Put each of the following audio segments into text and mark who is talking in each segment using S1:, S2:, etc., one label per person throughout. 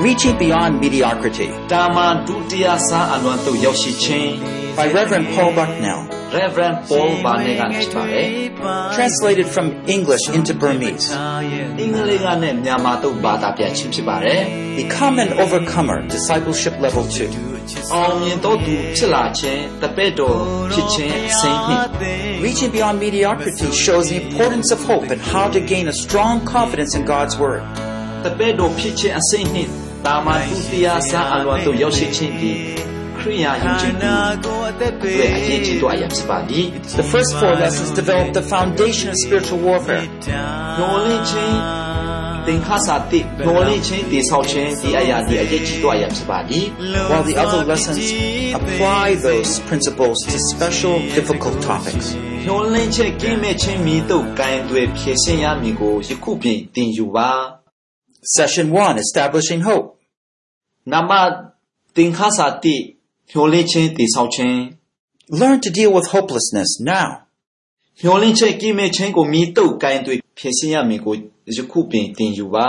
S1: Reaching Beyond Mediocrity
S2: တာမန်ဒုတိယဆန်းအလွန်သို့ရောက်ရှိခြင်း
S1: by Reverend Paul Bucknell,
S2: Reverend Paul Barnett ကဖြစ်ပါတယ်
S1: translated from English into Burmese.
S2: အင်္ဂလိပ်ကနဲ့မြန်မာသို့ဘာသာပြန်ခြင်းဖြစ်ပါတယ်
S1: Become an Overcomer, Discipleship Level 2.
S2: အောင်မြင်သောသူဖြစ်လာခြင်းတပည့်တော်ဖြစ်ခြင်းအစဉ်နှင့်
S1: Reaching Beyond Mediocrity shows the importance of hope and how to gain a strong confidence in God's Word.
S2: တပည့်တော်ဖြစ်ခြင်းအစဉ်နှင့် တာမန်ဒုတိယဆန်းအလွန်သို့ရောက်ရှိခြင်းဒီခရိယာယုံကြည်သူတွေအရေးကြီးတော့အရာဖြစ်ပါသည်
S1: The first four lessons develop the foundation of spiritual warfare.
S2: ညှော်လင့်ခြင်းသင်္ခါစာတိညှော်လင့်ခြင်းတည်ဆောက်ခြင်းဒီအရာဒီအရေးကြီးတော့အရာဖြစ်ပါသည်
S1: while the other lessons apply those principles to special, difficult topics.
S2: ညှော်လင့်ခြင်းကင်းမဲ့ခြင်းမိတို့ကံတွေဖြည့်ရှင်းရမည်ကိုယခုပြင်တင်ယူပါ
S1: Session 1 Establishing Hope.
S2: နမသင်္ခါစာတိညှော်လင့်ခြင်းတည်ဆောက်ခြင်း
S1: Learn to deal with hopelessness now.
S2: ညှော်လင့်ခြင်းကင်းမဲ့ခြင်းကိုမိတို့ကံတွေဖြည့်ရှင်းရမည်ကိုယခုပြင်တင်ယူပါ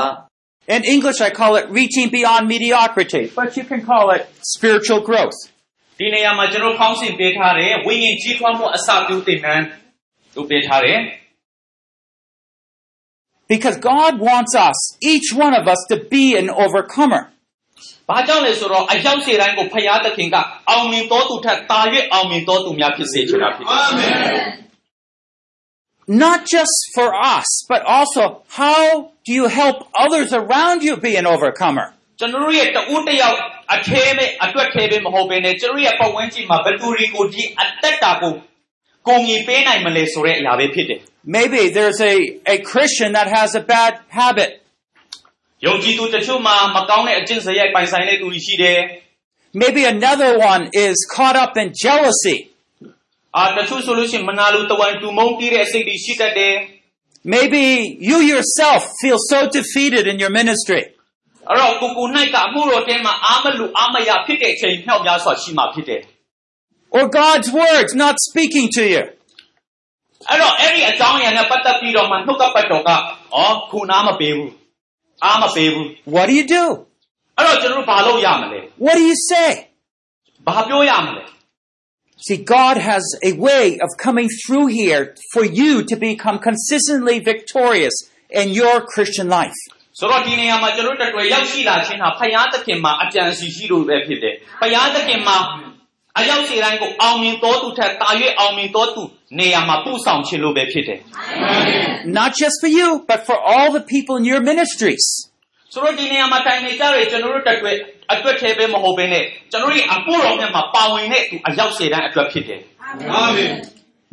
S1: In English, I call it reaching beyond mediocrity, but you can call it spiritual growth.
S3: ဒီနေရာမှာကျွန်တော်ဖောင်းဆင်ပေးထားတယ်ဝိညာဉ်ကြီးထွားမှုအစပြုသင်တန်းလုပ်ပေးထားတယ်
S1: Because God wants us, each one of us, to be an overcomer.
S3: ။ဘာကြောင့်လဲဆိုတော့အရောက်စေတိုင်းကိုဖယားသခင်ကအောင်မြင်တော်သူထက်တာ၍အောင်မြင်တော်သူများဖြစ်စေချင်တာဖြစ်တယ်။
S1: Not just for us, but also how do you help others around you be an overcomer?
S3: ကျွန်တော်တို့ရဲ့တဦးတစ်ယောက်အထဲမဲ့အတွက်ထဲပဲမဟုတ်ဘဲနဲ့ကျွန်တော်တို့ရဲ့ပတ်ဝန်းကျင်မှာဘယ်သူတွေကိုဒီအသက်တာကို ကိုငီပေးနိုင်မလဲဆိုတဲ့အရာပဲဖြစ်တယ်
S1: Maybe there's a, a Christian that has a bad habit.
S3: ။ယုံကြည်သူတချို့မှာမကောင်းတဲ့အကျင့်စရိုက်ပိုင်ဆိုင်တဲ့သူတွေရှိတယ်
S1: Maybe another one is caught up in jealousy.
S3: ။အာတချို့ဆိုလို့ရှိရင်မနာလိုတဝိုင်းတူမုန်းတီးတဲ့အစိတ်တွေရှိတတ်တယ်။
S1: Maybe you yourself feel so defeated in your ministry.
S3: အဲ့တော့ကိုကို၌ကအမှုတော်တဲမှာအာမလူအာမရဖြစ်တဲ့အချိန်နှောက်များစွာရှိမှဖြစ်တယ်
S1: Or God's words not speaking to you.
S3: ။အဲ့တော့အဲ့ဒီအကြောင်းအရာနဲ့ပတ်သက်ပြီးတော့မှနှုတ်ကပတ်တော်ကဩခုနာမပေးဘူး။အာမပေးဘူး
S1: What do you do?
S3: ။အဲ့တော့ကျွန်တော်တို့ဘာလုပ်ရမလဲ
S1: What do you say?
S3: ။ဘာပြောရမလဲ
S1: See, God has a way of coming through here for you to become consistently victorious in your Christian life.
S3: ။ဆိုတော့ဒီနေရာမှာကျွန်တော်တို့တွေ့ရောက်ရှိလာခြင်းဟာဖယားသခင်မှာအကြံစီရှိလို့ပဲဖြစ်တယ်။ဖယားသခင်မှာ အရောက်စီတိုင်းကိုအောင်မြင်တော်သူထက်တာ၍အောင်မြင်တော်သူနေရာမှာပို့ဆောင်ခြင်းလို့ပဲဖြစ်တယ်
S1: Not just for you, but for all the people in your ministries.
S3: ။ဆိုတော့ဒီနေရာမှာတိုင်နေကြတယ်ကျွန်တော်တို့တွေ့အတွက်ထဲပဲမဟုတ်ဘဲနဲ့ကျွန်တော်တို့အဖို့တော်မြတ်မှာပါဝင်တဲ့သူအရောက်စီတိုင်းအတွက်ဖြစ်တယ်။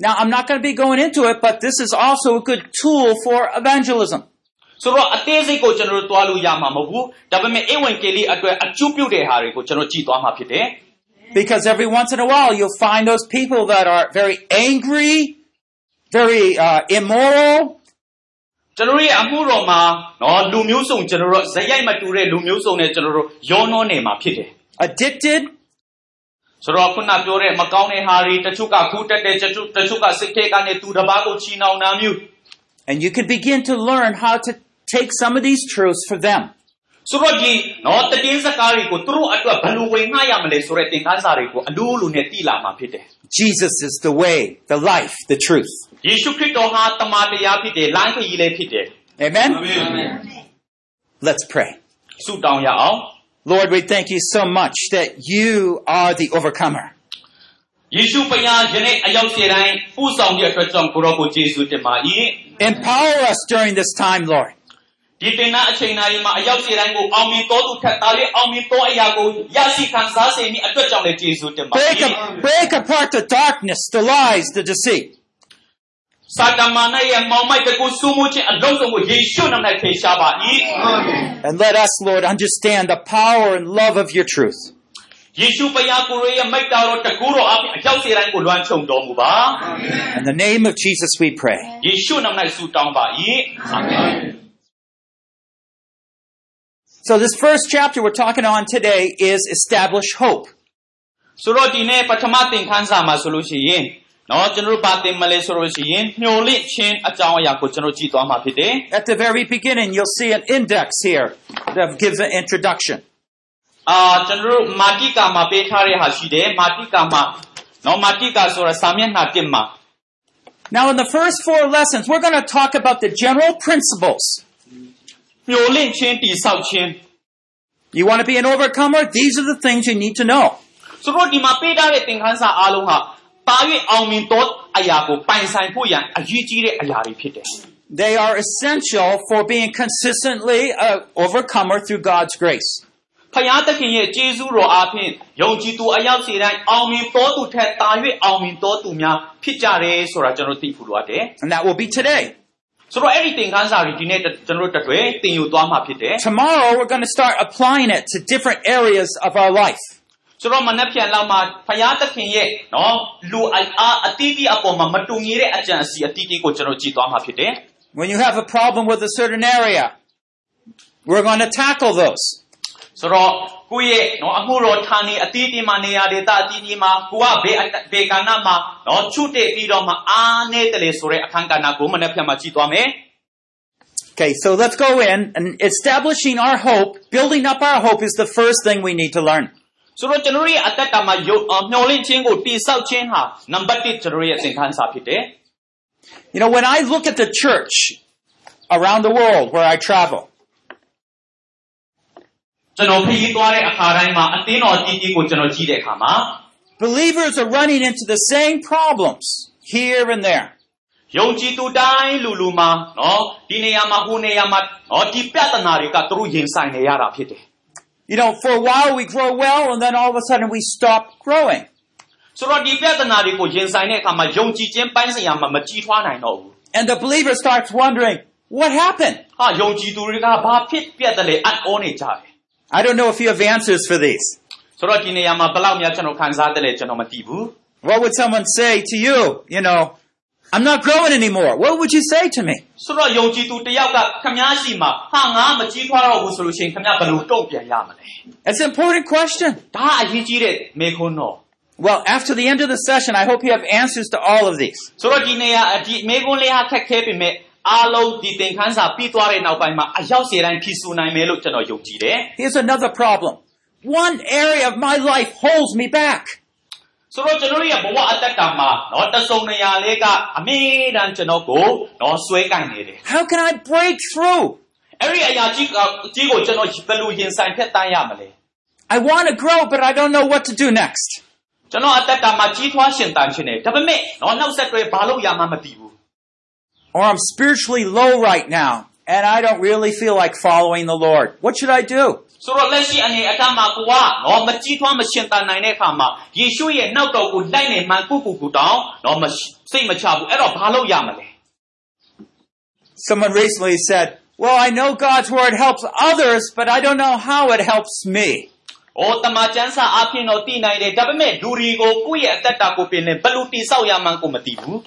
S1: Now, I'm not going to be going into it, but this is also a good tool for evangelism.
S3: ဆိုတော့အသေးစိတ်ကိုကျွန်တော်တို့တွားလို့ရမှာမဟုတ်ဘူးဒါပေမဲ့ဧဝံဂေလိအတွက်အကျိုးပြုတဲ့ဟာတွေကိုကျွန်တော်ကြည့်သွားမှာဖြစ်တယ်
S1: Because every once in a while, you'll find those people that are very angry, very uh, immoral,
S3: ကျွန်တော်တို့ရဲ့အမှုတော်မှာနော်လူမျိုးစုံကျွန်တော်တို့ဇယိုက်မတူတဲ့လူမျိုးစုံနဲ့ကျွန်တော်တို့ရောနှောနေမှာဖြစ်တယ်
S1: addicted,
S3: ဆိုတော့ခုနပြောတဲ့မကောင်းတဲ့ဟာတွေတချို့ကခူးတက်တဲ့တချို့တချို့ကစိတ်ထဲကနေသူတစ်ပါးကိုချီနှောင်တာမျိုး
S1: and you can begin to learn how to take some of these truths for them.
S3: ဆိုတော့ဒီနော်တည်င်းစကားတွေကိုသူတို့အတွက်ဘယ်လိုဝင်ငှရမလဲဆိုတဲ့သင်ခန်းစာတွေကိုအလိုလိုနဲ့တည်လာမှာဖြစ်တယ်
S1: Jesus is the way, the life, the truth.
S3: ယေရှုခရစ်တော်ဟာတမန်တရားဖြစ်တယ်လမ်းခရီးလည်းဖြစ်တယ်
S1: Amen? Let's pray.
S3: ဆုတောင်းရအောင်
S1: Lord, we thank you so much that you are the overcomer.
S3: ယေရှုဖခင်ယနေ့အရောက်စေတိုင်းပူဆောင်တဲ့အတွက်ကြောင့်ကိုရောကိုယေရှုတင်ပါ၏
S1: Empower us during this time, Lord.
S3: ဒီတင်နာအချိန်တိုင်းမှာအရောက်စေတိုင်းကိုအောင်မြင်တော်သူထက်တာလေးအောင်မြင်တော်အရာကိုရရှိခံစားစေမည်အတွက်ကြောင့်လည်းယေရှုတင်ပါ
S1: Break,၏ a, break apart the darkness, the lies, the deceit.
S3: စာတမန်ရဲ့မောင်မိုက်တကူဆူမှုချင်းအလုံးစုံကိုယေရှုနာမနဲ့ဖေရှားပါ၏
S1: And let us, Lord, understand the power and love of your truth.
S3: ယေရှုဖခင်ကိုရောရဲ့မိတ်တော်တော်တကူတော်အပြင်အရောက်စေတိုင်းကိုလွှမ်းခြုံတော်မူပါ
S1: In the name of Jesus we pray.
S3: ယေရှုနာမ၌ဆုတောင်းပါ၏အာမင်
S1: So this first chapter we're talking on today is establish hope.
S3: ဆိုတော့ဒီနေ့ပထမသင်ခန်းစာမှာဆိုလို့ရှိရင် နော်ကျွန်တော်တို့ပါတင်မလဲဆိုလို့ရှိရင်ညှို့လင့်ချင်းအကြောင်းအရာကိုကျွန်တော်ကြည့်သွားမှာဖြစ်တယ်
S1: At the very beginning, you'll see an index here that gives an introduction.
S3: အာကျွန်တော်တို့မာတိကာမှာပေးထားတဲ့ဟာရှိတယ်မာတိကာမှာနော်မာတိကာဆိုတာစာမျက်နှာ1မှာ
S1: Now, in the first four lessons, we're going to talk about the general principles.
S3: ညှို့လင့်ချင်းတိဆောက်ခြင်း
S1: You want to be an overcomer? These are the things you need to know.
S3: ဆိုတော့ဒီမှာပေးထားတဲ့သင်ခန်းစာအားလုံးဟာပါ၍အောင်မြင်သောအရာကိုပိုင်ဆိုင်ဖို့ရန်အရေးကြီးတဲ့အရာတွေဖြစ်တယ်
S1: They are essential for being consistently an overcomer through God's grace.
S3: ဖယားသခင်ရဲ့ကျေးဇူးတော်အားဖြင့်ယုံကြည်သူအယောက်စီတိုင်းအောင်မြင်တော်သူထက်တာ၍အောင်မြင်တော်သူများဖြစ်ကြတယ်ဆိုတာကျွန်တော်သိဖို့လိုအပ်တယ်
S1: And that will be today. ။
S3: ဆိုတော့အဲ့ဒီသင်ခန်းစာတွေဒီနေ့ကျွန်တော်တို့တွေ့သင်ယူသွားမှာဖြစ်တယ်
S1: Tomorrow, we're going to start applying it to different areas of our life.
S3: ။ဆိုတော့မနက်ဖြန်လောက်မှာဖယားသခင်ရဲ့နော်လူအားအတီးတီးအပေါ်မှာမတူညီတဲ့အကြံအစီအတီးတီးကိုကျွန်တော်ကြည့်သွားမှာဖြစ်တယ်။
S1: When you have a problem with a certain area, we're going to tackle those.
S3: ဆိုတော့ ကိုယ့်ရဲ့နော်အမှုတော်ဌာနေအတီးတီးမှာနေရာဒေသအတီးတီးမှာကိုကဘေးအဘေကဏ္ဍမှာနော်ချွတ်တဲ့ပြီးတော့မှအားနေတယ်လေဆိုတဲ့အခန်းကဏ္ဍကိုမနေ့ဖြန်မှာကြည့်သွားမယ်
S1: Okay, so let's go in and establishing our hope, building up our hope is the first thing we need to learn.
S3: ဆိုတော့ကျွန်တော်တို့ရဲ့အသက်တာမှာယုံအော်မျှော်လင့်ခြင်းကိုတိဆောက်ခြင်းဟာနံပါတ်1ကျွန်တော်တို့ရဲ့သင်ခန်းစာဖြစ်တယ်
S1: You know, when I look at the church around the world where I travel,
S3: ကျွန်တော်ခရီးသွားတဲ့အခါတိုင်းမှာအသင်းတော်အကြီးကြီးကိုကျွန်တော်ကြည့်တဲ့အခါမှာ
S1: believers are running into the same problems here and there.
S3: ယုံကြည်သူတိုင်းလူလူမှာနော်ဒီနေရာမှာဟိုနေရာမှာနော်ဒီပြဿနာတွေကသူတို့ရင်ဆိုင်နေရတာဖြစ်တယ်
S1: You know, for a while we grow well and then all of a sudden we stop growing.
S3: ဆိုတော့ဒီပြဿနာတွေကိုရင်ဆိုင်တဲ့အခါမှာယုံကြည်ခြင်းပိုင်းဆိုင်ရာမှာမကြီးထွားနိုင်တော့ဘူး
S1: And the believer starts wondering, what happened?
S3: ဟာယုံကြည်သူတွေကဘာဖြစ်ပြက်တယ်လဲအံ့ဩနေကြတယ်
S1: I don't know if you have answers for these.
S3: ဆိုတော့ဒီနေရာမှာဘယ်လောက်များကျွန်တော်ခံစားတယ်လဲကျွန်တော်မသိဘူး
S1: What would someone say to you? You know, I'm not growing anymore. What would you say to me?
S3: ဆိုတော့ယုံကြည်သူတယောက်ကခမားစီမှာဟာငါမကြီးထွားတော့ဘူးဆိုလို့ရှိရင်ခမားဘယ်လိုတုံ့ပြန်ရမလဲ
S1: It's an important question.
S3: ဒါအရေးကြီးတဲ့မေခွန်းတော့
S1: Well, after the end of the session, I hope you have answers to all of these.
S3: ဆိုတော့ဒီနေရာဒီမေခွန်းလေးဟာခက်ခဲပေမဲ့ အားလုံးဒီသင်ခန်းစာပြီးသွားတဲ့နောက်ပိုင်းမှာအရောက်စေတိုင်းဖြစ်ဆူနိုင်မယ်လို့ကျွန်တော်ယုံကြည်တယ်
S1: Here's another problem. One area of my life holds me back.
S3: ဆိုတော့ကျွန်တော်ရဲ့ဘဝအတ္တတာမှာနော်တဆုံနေရာလေးကအမြဲတမ်းကျွန်တော်ကိုနော်ဆွဲကင်နေတယ်
S1: How can I break through?
S3: အဲ့ဒီအရာကြီးကြီးကိုကျွန်တော်ဘယ်လိုရင်ဆိုင်ဖြတ်တန်းရမလဲ
S1: I want to grow but I don't know what to do next.
S3: ကျွန်တော်အတ္တတာမှာကြီးထွားရှင်တန်ခြင်းနေဒါပေမဲ့နော်နောက်ဆက်တွဲဘာလုပ်ရမှမသိဘူး
S1: Or I'm spiritually low right now, and I don't really feel like following the Lord. What should I do?
S3: ဆိုတော့လက်ရှိအနေအထားမှာကိုကနော်မကြီးထွားမရှင်တန်နိုင်တဲ့အခါမှာယေရှုရဲ့နောက်တော်ကိုလိုက်နေမှန်ကုကုကူတောင်းနော်မစိတ်မချဘူးအဲ့တော့ဘာလို့ရမလဲ
S1: Someone recently said, Well, I know God's word helps others, but I don't know how it helps me.
S3: ။အော်တမန်ကျမ်းစာအဖြစ်တော့သိနိုင်တယ်ဒါပေမဲ့လူတွေကိုကိုယ့်ရဲ့အသက်တာကိုပြင်နေဘယ်လိုတိဆောက်ရမှန်းကိုမသိဘူး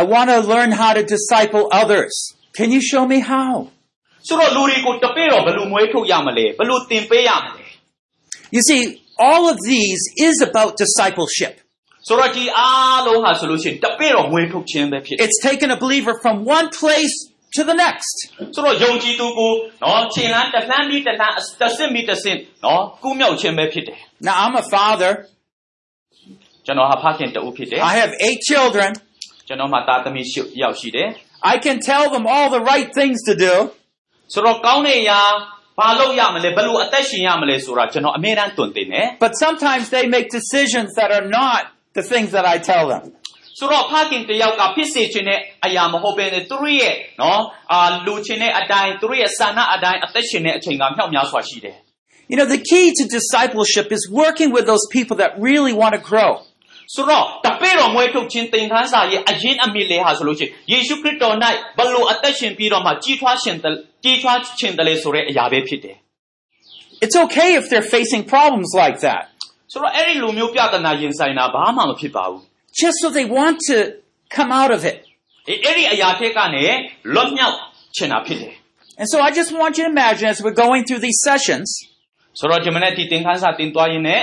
S1: I want to learn how to disciple others. Can you show me how?
S3: ။ဆိုတော့လူတွေကိုတပည့်တော်ဘယ်လိုမွေးထုတ်ရမလဲဘယ်လိုသင်ပေးရမလဲ
S1: You see, all of these is about discipleship.
S3: ။ဆိုတော့ဒီအားလုံးဟာဆိုလို့ရှိရင်တပည့်တော်မွေးထုတ်ခြင်းပဲဖြစ်တယ်
S1: It's taking a believer from one place to the next.
S3: ။ဆိုတော့ယုံကြည်သူကိုနော်ခြေလမ်းတစ်လှမ်းပြီးတစ်လှမ်းတစ်စစ်ပြီးတစ်စစ်နော်ကူးမြောက်ခြင်းပဲဖြစ်တယ်
S1: Now, I'm a father.
S3: ။ကျွန်တော်ဟာဖခင်တူဖြစ်တယ်
S1: I have eight children. ။
S3: ကျွန်တော်မှာသားသမီးရှစ်ယောက်ရှိတယ်။
S1: I can tell them all the right things to do.
S3: ဆိုတော့ကောင်းတဲ့အရာဘာလုပ်ရမလဲဘယ်လိုအသက်ရှင်ရမလဲဆိုတာကျွန်တော်အမြဲတမ်းတွင်တင်တယ်
S1: But sometimes they make decisions that are not the things that I tell them.
S3: ဆိုတော့ဖခင်တယောက်ကဖြစ်စေခြင်းနဲ့အရာမဟုတ်ဘဲနဲ့သူတို့ရဲ့နော်အာလူချင်းတဲ့အတိုင်းသူတို့ရဲ့ဆန္ဒအတိုင်းအသက်ရှင်တဲ့အချိန်ကမြောက်များစွာရှိတယ်
S1: You know, the key to discipleship is working with those people that really want to grow.
S3: ဆိုတော့တပည့်တော်မွေးထုတ်ခြင်းသင်ခန်းစာရဲ့အရင်အမြစ်လေးဟာဆိုလို့ရှိရင်ယေရှုခရစ်တော်၌ဘယ်လိုအသက်ရှင်ပြီးတော့မှကြီးထွားရှင်တယ်ကြီးထွားခြင်းတယ်လေဆိုတဲ့အရာပဲဖြစ်တယ်
S1: It's okay if they're facing problems like that,
S3: ဆိုတော့အဲ့ဒီလူမျိုးပြဿနာရင်ဆိုင်တာဘာမှမဖြစ်ပါဘူး
S1: just so they want to come out of it.
S3: အေးအဲ့ဒီအရာထက်ကနေလွတ်မြောက်ချင်တာဖြစ်တယ်
S1: And so I just want you to imagine as we're going through these sessions
S3: ဆိုတော့ဒီမနေ့ဒီသင်ခန်းစာတင်သွားရင်းနဲ့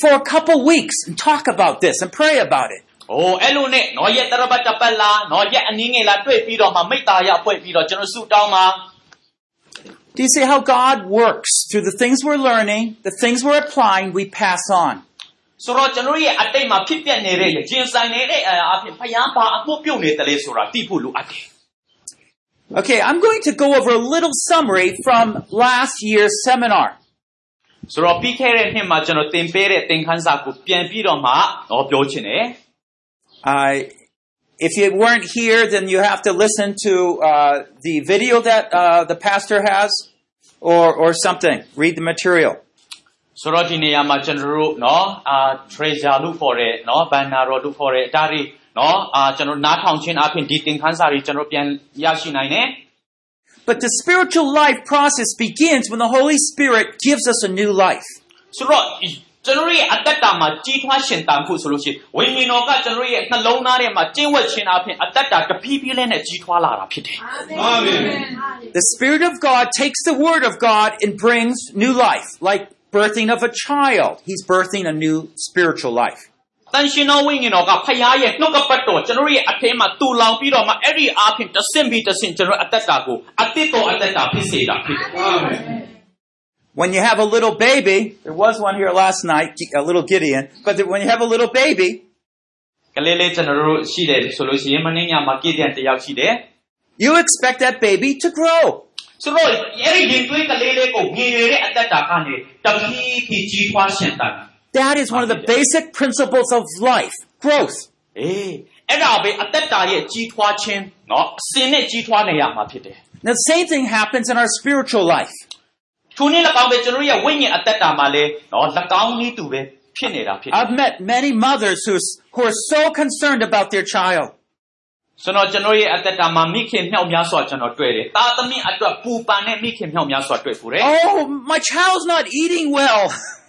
S1: for a couple weeks and talk about this and pray about it?
S3: ။အိုးအဲ့လိုနဲ့နော်ရက်တရပတ်တစ်ပတ်လားနော်ရက်အနည်းငယ်လားတွေ့ပြီးတော့မှမိတ္တာရဖွဲ့ပြီးတော့ကျွန်တော်ဆုတောင်းမှာ
S1: Do you see how God works through the things we're learning, the things we're applying, we pass on?
S3: ဆိုတော့ကျွန်တော်ရဲ့အတိတ်မှာဖြစ်ပျက်နေတဲ့ရင်ဆိုင်နေတဲ့အရာအဖြစ်ဖယားပါအမှုပြုတ်နေတယ်လေဆိုတာသိဖို့လိုအပ်တယ်
S1: Okay, I'm going to go over a little summary from last year's seminar. ။
S3: ဆိုတော့ပြီးခဲ့တဲ့နှစ်မှာကျွန်တော်သင်ပေးတဲ့သင်ခန်းစာကိုပြန်ပြီးတော့မှတော့ပြောချင်တယ်
S1: Uh, if you weren't here, then you have to listen to uh, the video that uh, the pastor has or, or something. Read the material.
S3: ။ဆိုတော့ဒီနေရာမှာကျွန်တော်တို့နော်အာ treasure လို့ခေါ်တဲ့နော် banner လို့ခေါ်တဲ့ဒါတွေနော်အာကျွန်တော်နားထောင်ခြင်းအပြင်ဒီသင်ခန်းစာတွေကျွန်တော်ပြန်ရရှိနိုင်တယ်
S1: But the spiritual life process begins when the Holy Spirit gives us a new life.
S3: ။ဆိုတော့ကျွန်တော်ရဲ့အတ္တတာမှာကြီးထွားရှင်တန်ဖို့ဆိုလို့ရှိရင်ဝိညာဉ်တော်ကကျွန်တော်ရဲ့နှလုံးသားထဲမှာကျင့်ဝတ်ခြင်းအပြင်အတ္တတာတဖြည်းဖြည်းလေးနဲ့ကြီးထွားလာတာဖြစ်တယ်
S1: The Spirit of God takes the Word of God and brings new life, like birthing of a child. He's birthing a new spiritual life. ။
S3: တန်ရှင်တော်ဝိညာဉ်တော်ကဖခင်ရဲ့နှုတ်ကပတ်တော်ကျွန်တော်ရဲ့အထဲမှာတူလောင်ပြီးတော့မှအဲ့ဒီအားဖြင့်တဆင့်ပြီးတဆင့်ကျွန်တော်အတ္တတာကိုအတ္တတော်အတ္တတာဖြစ်စေတာဖြစ်တယ်။
S1: When you have a little baby, there was one here last night, a little Gideon, but when you have a little baby,
S3: ကလေးလေးကျွန်တော်တို့ရှိတယ်ဆိုလို့ရှိရင်မင်းညမှာကိတဲ့တယောက်ရှိတယ်
S1: you expect that baby to grow.
S3: ဆိုတော့အဲ့ဒီရင်သွေးကလေးလေးကိုငင်ရတဲ့အတ္တတာကနေတဖြည်းဖြည်းကြီးထွားရှင်တန်
S1: That is one of the basic principles of life, growth.
S3: အေးအဲ့ဒါပဲအတ္တတာရဲ့ကြီးထွားခြင်းเนาะအစင်နဲ့ကြီးထွားနေရမှာဖြစ်တယ်
S1: Now, the same thing happens in our spiritual life.
S3: ထိုနည်း၎င်းပဲကျွန်တော်တို့ရဲ့ဝိညာဉ်အတ္တတာမှာလည်းเนาะ၎င်းနည်းတူပဲဖြစ်နေတာဖြစ်တယ်
S1: I've met many mothers who, who are so concerned about their child.
S3: ဆိုတော့ကျွန်တော်ရဲ့အတ္တတာမှာမိခင်မြောက်များစွာကျွန်တော်တွေ့တယ်တာသမီအတွက်ပူပန်တဲ့မိခင်မြောက်များစွာတွေ့ဖူးတယ်
S1: Oh, my child's not eating well.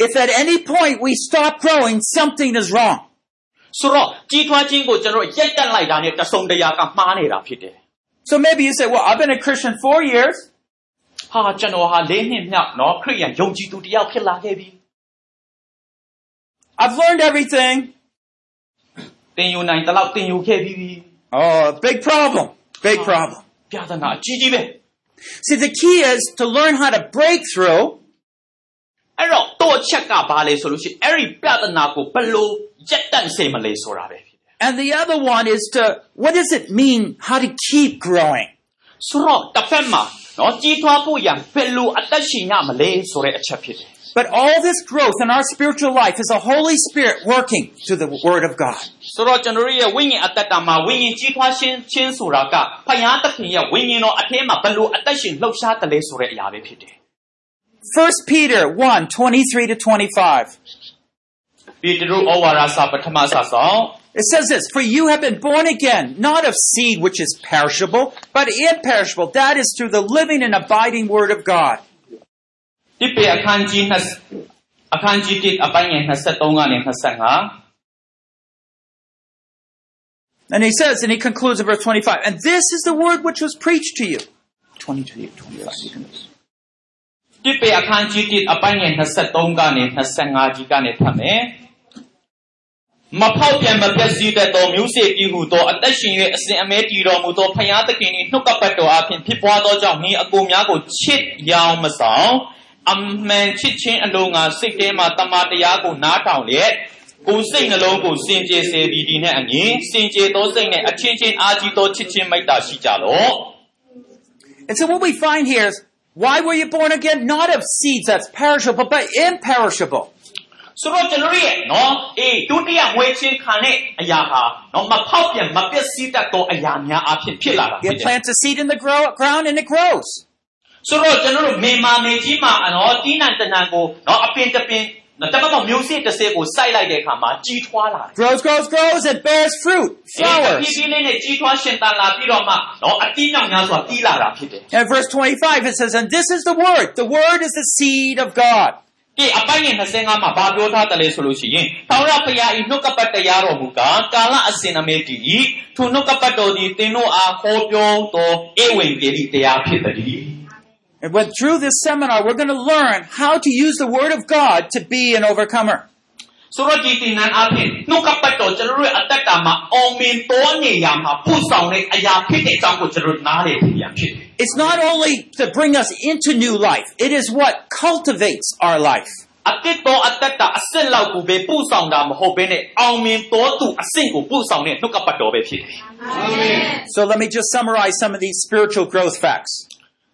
S3: ဝိညာဉ်အတ္တတာမှာလည်းထူနည်း၎င်းပဲဖြစ်တယ်ဖယားသခင်ကအရောက်စီတိုင်းကိုကြီးထွားရှင်သန်စေချင်တာဖြစ်တယ်
S1: If at any point we stop growing, something is wrong.
S3: ဆိုတော့ကြီးထွားခြင်းကိုကျွန်တော်ရက်တက်လိုက်တာနဲ့တစုံတရာကမှားနေတာဖြစ်တယ်
S1: So maybe you say, Well, I've been a Christian four years.
S3: ဟာကျွန်တော်ဟာလေးနှစ်မြောက်နော်ခရိယန်ယုံကြည်သူတစ်ယောက်ဖြစ်လာခဲ့ပြီ
S1: I've learned everything.
S3: သင်ယူနိုင်တဲ့လောက်သင်ယူခဲ့ပြီးပြီ
S1: Oh, big problem. Big problem.
S3: ပြဿနာအကြီးကြီးပဲ
S1: See, the key is to learn how to break through
S3: အဲ့တော့တော့ချက်ကဘာလဲဆိုလို့ရှိရင်အဲ့ဒီပြဿနာကိုဘယ်လိုရက်တန့်စေမလဲဆိုတာပဲဖြစ်တယ်
S1: And the other one is to, what does it mean how to keep growing?
S3: ဆိုတော့တစ်ဖက်မှာနော်ကြီးထွားဖို့ရန်ဘယ်လိုအသက်ရှင်ရမလဲဆိုတဲ့အချက်ဖြစ်တယ်
S1: But all this growth in our spiritual life is the Holy Spirit working through the Word of God.
S3: ဆိုတော့ကျွန်တော်တို့ရဲ့ဝိညာဉ်အသက်တာမှာဝိညာဉ်ကြီးထွားခြင်းချင်းဆိုတာကဖယားသခင်ရဲ့ဝိညာဉ်တော်အထက်မှာဘယ်လိုအသက်ရှင်လှုပ်ရှားတယ်လဲဆိုတဲ့အရာပဲဖြစ်တယ်
S1: 1 Peter 1 23 to 25.
S3: ပေတရုဩဝါဒစာပထမစာဆောင်
S1: It says this For you have been born again, not of seed which is perishable, but imperishable. That is through the living and abiding Word of God.
S3: တိပေအခန်းကြီး2အခန်းကြီး1အပိုင်းငယ်23ကနေ25
S1: And he says, and he concludes in verse 25, and this is the word which was preached to you. 22, 25. You can-
S3: တိပေအခန်းကြီး1အပိုင်းငယ်23ကနေ25ကြီးကနေဖတ်မယ်မဖောက်ပြန်မပြည့်စည်တတ်သောမျိုးစေ့ပြီးဟုသောအသက်ရှင်၍အစဉ်အမဲတည်တော်မူသောဖယားသခင်၏နှုတ်ကပတ်တော်အဖင်ဖြစ်ပွားသောကြောင့်ဤအကိုများကိုချစ်ရောင်မဆောင်အမှန်ချစ်ခြင်းအလိုငါစိတ်ထဲမှတမန်တရားကိုနားထောင်လျက်ကိုယ်စိတ်နှလုံးကိုစင်ကြယ်စေပြီးဒီနဲ့အမြင်စင်ကြယ်သောစိတ်နဲ့အချင်းချင်းအားကြီးသောချစ်ချင်းမိတ္တာရှိကြလော့
S1: And so what we find here is, why were you born again? Not of seeds that's perishable, but imperishable.
S3: ဆိုတော့ကျွန်တော်တို့ရဲ့နော်အေးဒုတိယမွေးချင်းခံတဲ့အရာဟာနော်မဖောက်ပြန်မပျက်စီးတတ်သောအရာများအဖြစ်ဖြစ်လာတာဖြစ်
S1: You
S3: တယ်
S1: plant a seed in the grow- ground and it grows.
S3: ဆိုတော့ကျွန်တော်တို့မေမာမေကြီးမှာနော်တီးနံတနံကိုနော်အပင်တပင်နော် တပတ်တော့မျိုးစေ့တစ်စဲကိုစိုက်လိုက်တဲ့အခါမှာကြီးထွားလာတယ်
S1: Grows, grows, grows, and bears fruit,
S3: ဖြည်း
S1: flowers.
S3: ဖြည်းလေးနဲ့ကြီးထွားရှင်သန်လာပြီးတော့မှနော်အတိမြောက်များစွာတီးလာတာဖြစ်တယ်
S1: And verse 25 it says, and this is the word. The word is the seed of God.
S3: ကဲအပိုင်းငယ်25မှာဘာပြောထားတယ်လဲဆိုလို့ရှိရင်ထာဝရဘုရားဤနှုတ်ကပတ်တရားတော်မူကားကာလအစဉ်အမြဲတည်ဤထိုနှုတ်ကပတ်တော်သည်သင်တို့အားဟောပြောသောဧဝံဂေလိတရားဖြစ်သည်
S1: And when through this seminar, we're going to learn how to use the word of God to be an overcomer.
S3: ဆိုတော့ဒီတင်နန်းအဖြစ်နှုတ်ကပတ်တော်ကျွန်တော်တို့ရဲ့အတ္တတာမှာအောင်မြင်တော်နေရမှာပူဆောင်တဲ့အရာဖြစ်တဲ့အကြောင်းကိုကျွန်တော်တို့နားလည်ဖို့ရဖြစ်တယ်
S1: It's not only to bring us into new life, it is what cultivates our life.
S3: အတစ်တော်အတ္တတာအစစ်လောက်ကိုပဲပူဆောင်တာမဟုတ်ဘဲနဲ့အောင်မြင်တော်သူအဆင့်ကိုပူဆောင်တဲ့နှုတ်ကပတ်တော်ပဲဖြစ်တယ်
S1: So let me just summarize some of these spiritual growth facts.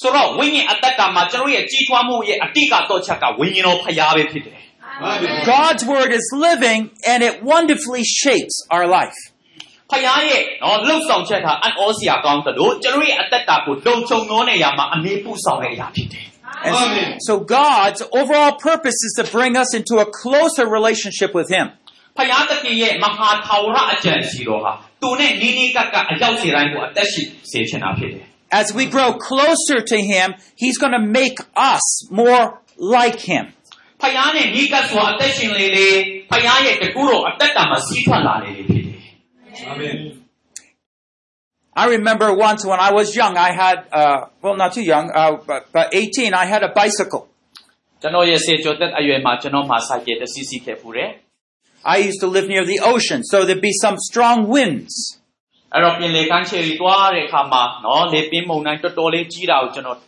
S3: ဆိုတော့ဝိညာဉ်အတ္တတာမှာကျွန်တော်ရဲ့ကြီးထွားမှုရဲ့အတိကတော့ချက်ကဝိညာဉ်တော်ဖျားပဲဖြစ်တယ်
S1: God's word is living and it wonderfully shapes our life.
S3: ဖျားရဲ့နော်လှုပ်ဆောင်ချက်ဟာအံ့ဩစရာကောင်းတယ်လို့ကျွန်တော်ရဲ့အတ္တတာကိုလုံခြုံသောနေရာမှာအမေပူဆောင်တဲ့အရာဖြစ်တယ်
S1: And so God's overall purpose is to bring us into a closer relationship with Him.
S3: ဖျားတခင်ရဲ့မဟာထာဝရအကြံစီတော်ဟာသူနဲ့နီးနီးကပ်ကပ်အရောက်စေတိုင်းကိုအသက်ရှိစေချင်တာဖြစ်တယ်
S1: As we grow closer to Him, He's going to make us more like Him.
S3: ဖယားနဲ့နီးကပ်စွာအသက်ရှင်လေလေဖယားရဲ့တကူတော်အသက်တာမှာစီးထွက်လာလေလေဖြစ်တယ်
S1: I remember once when I was young, I had, uh, well, not too young, uh, but, but 18, I had a bicycle.
S3: ကျွန်တော်ရဲ့စေကျော်သက်အရွယ်မှာကျွန်တော်မှာစိုက်ကြတစ်စီးစီးခဲ့ဖူးတယ်
S1: I used to live near the ocean, so there'd be some strong winds.
S3: အဲ့တော့ပြင်လေကမ်းခြေကြီးသွားတဲ့အခါမှာနော်လေပင်မုန်တိုင်းတော်တော်လေးကြီးတာကိုကျွန်တော်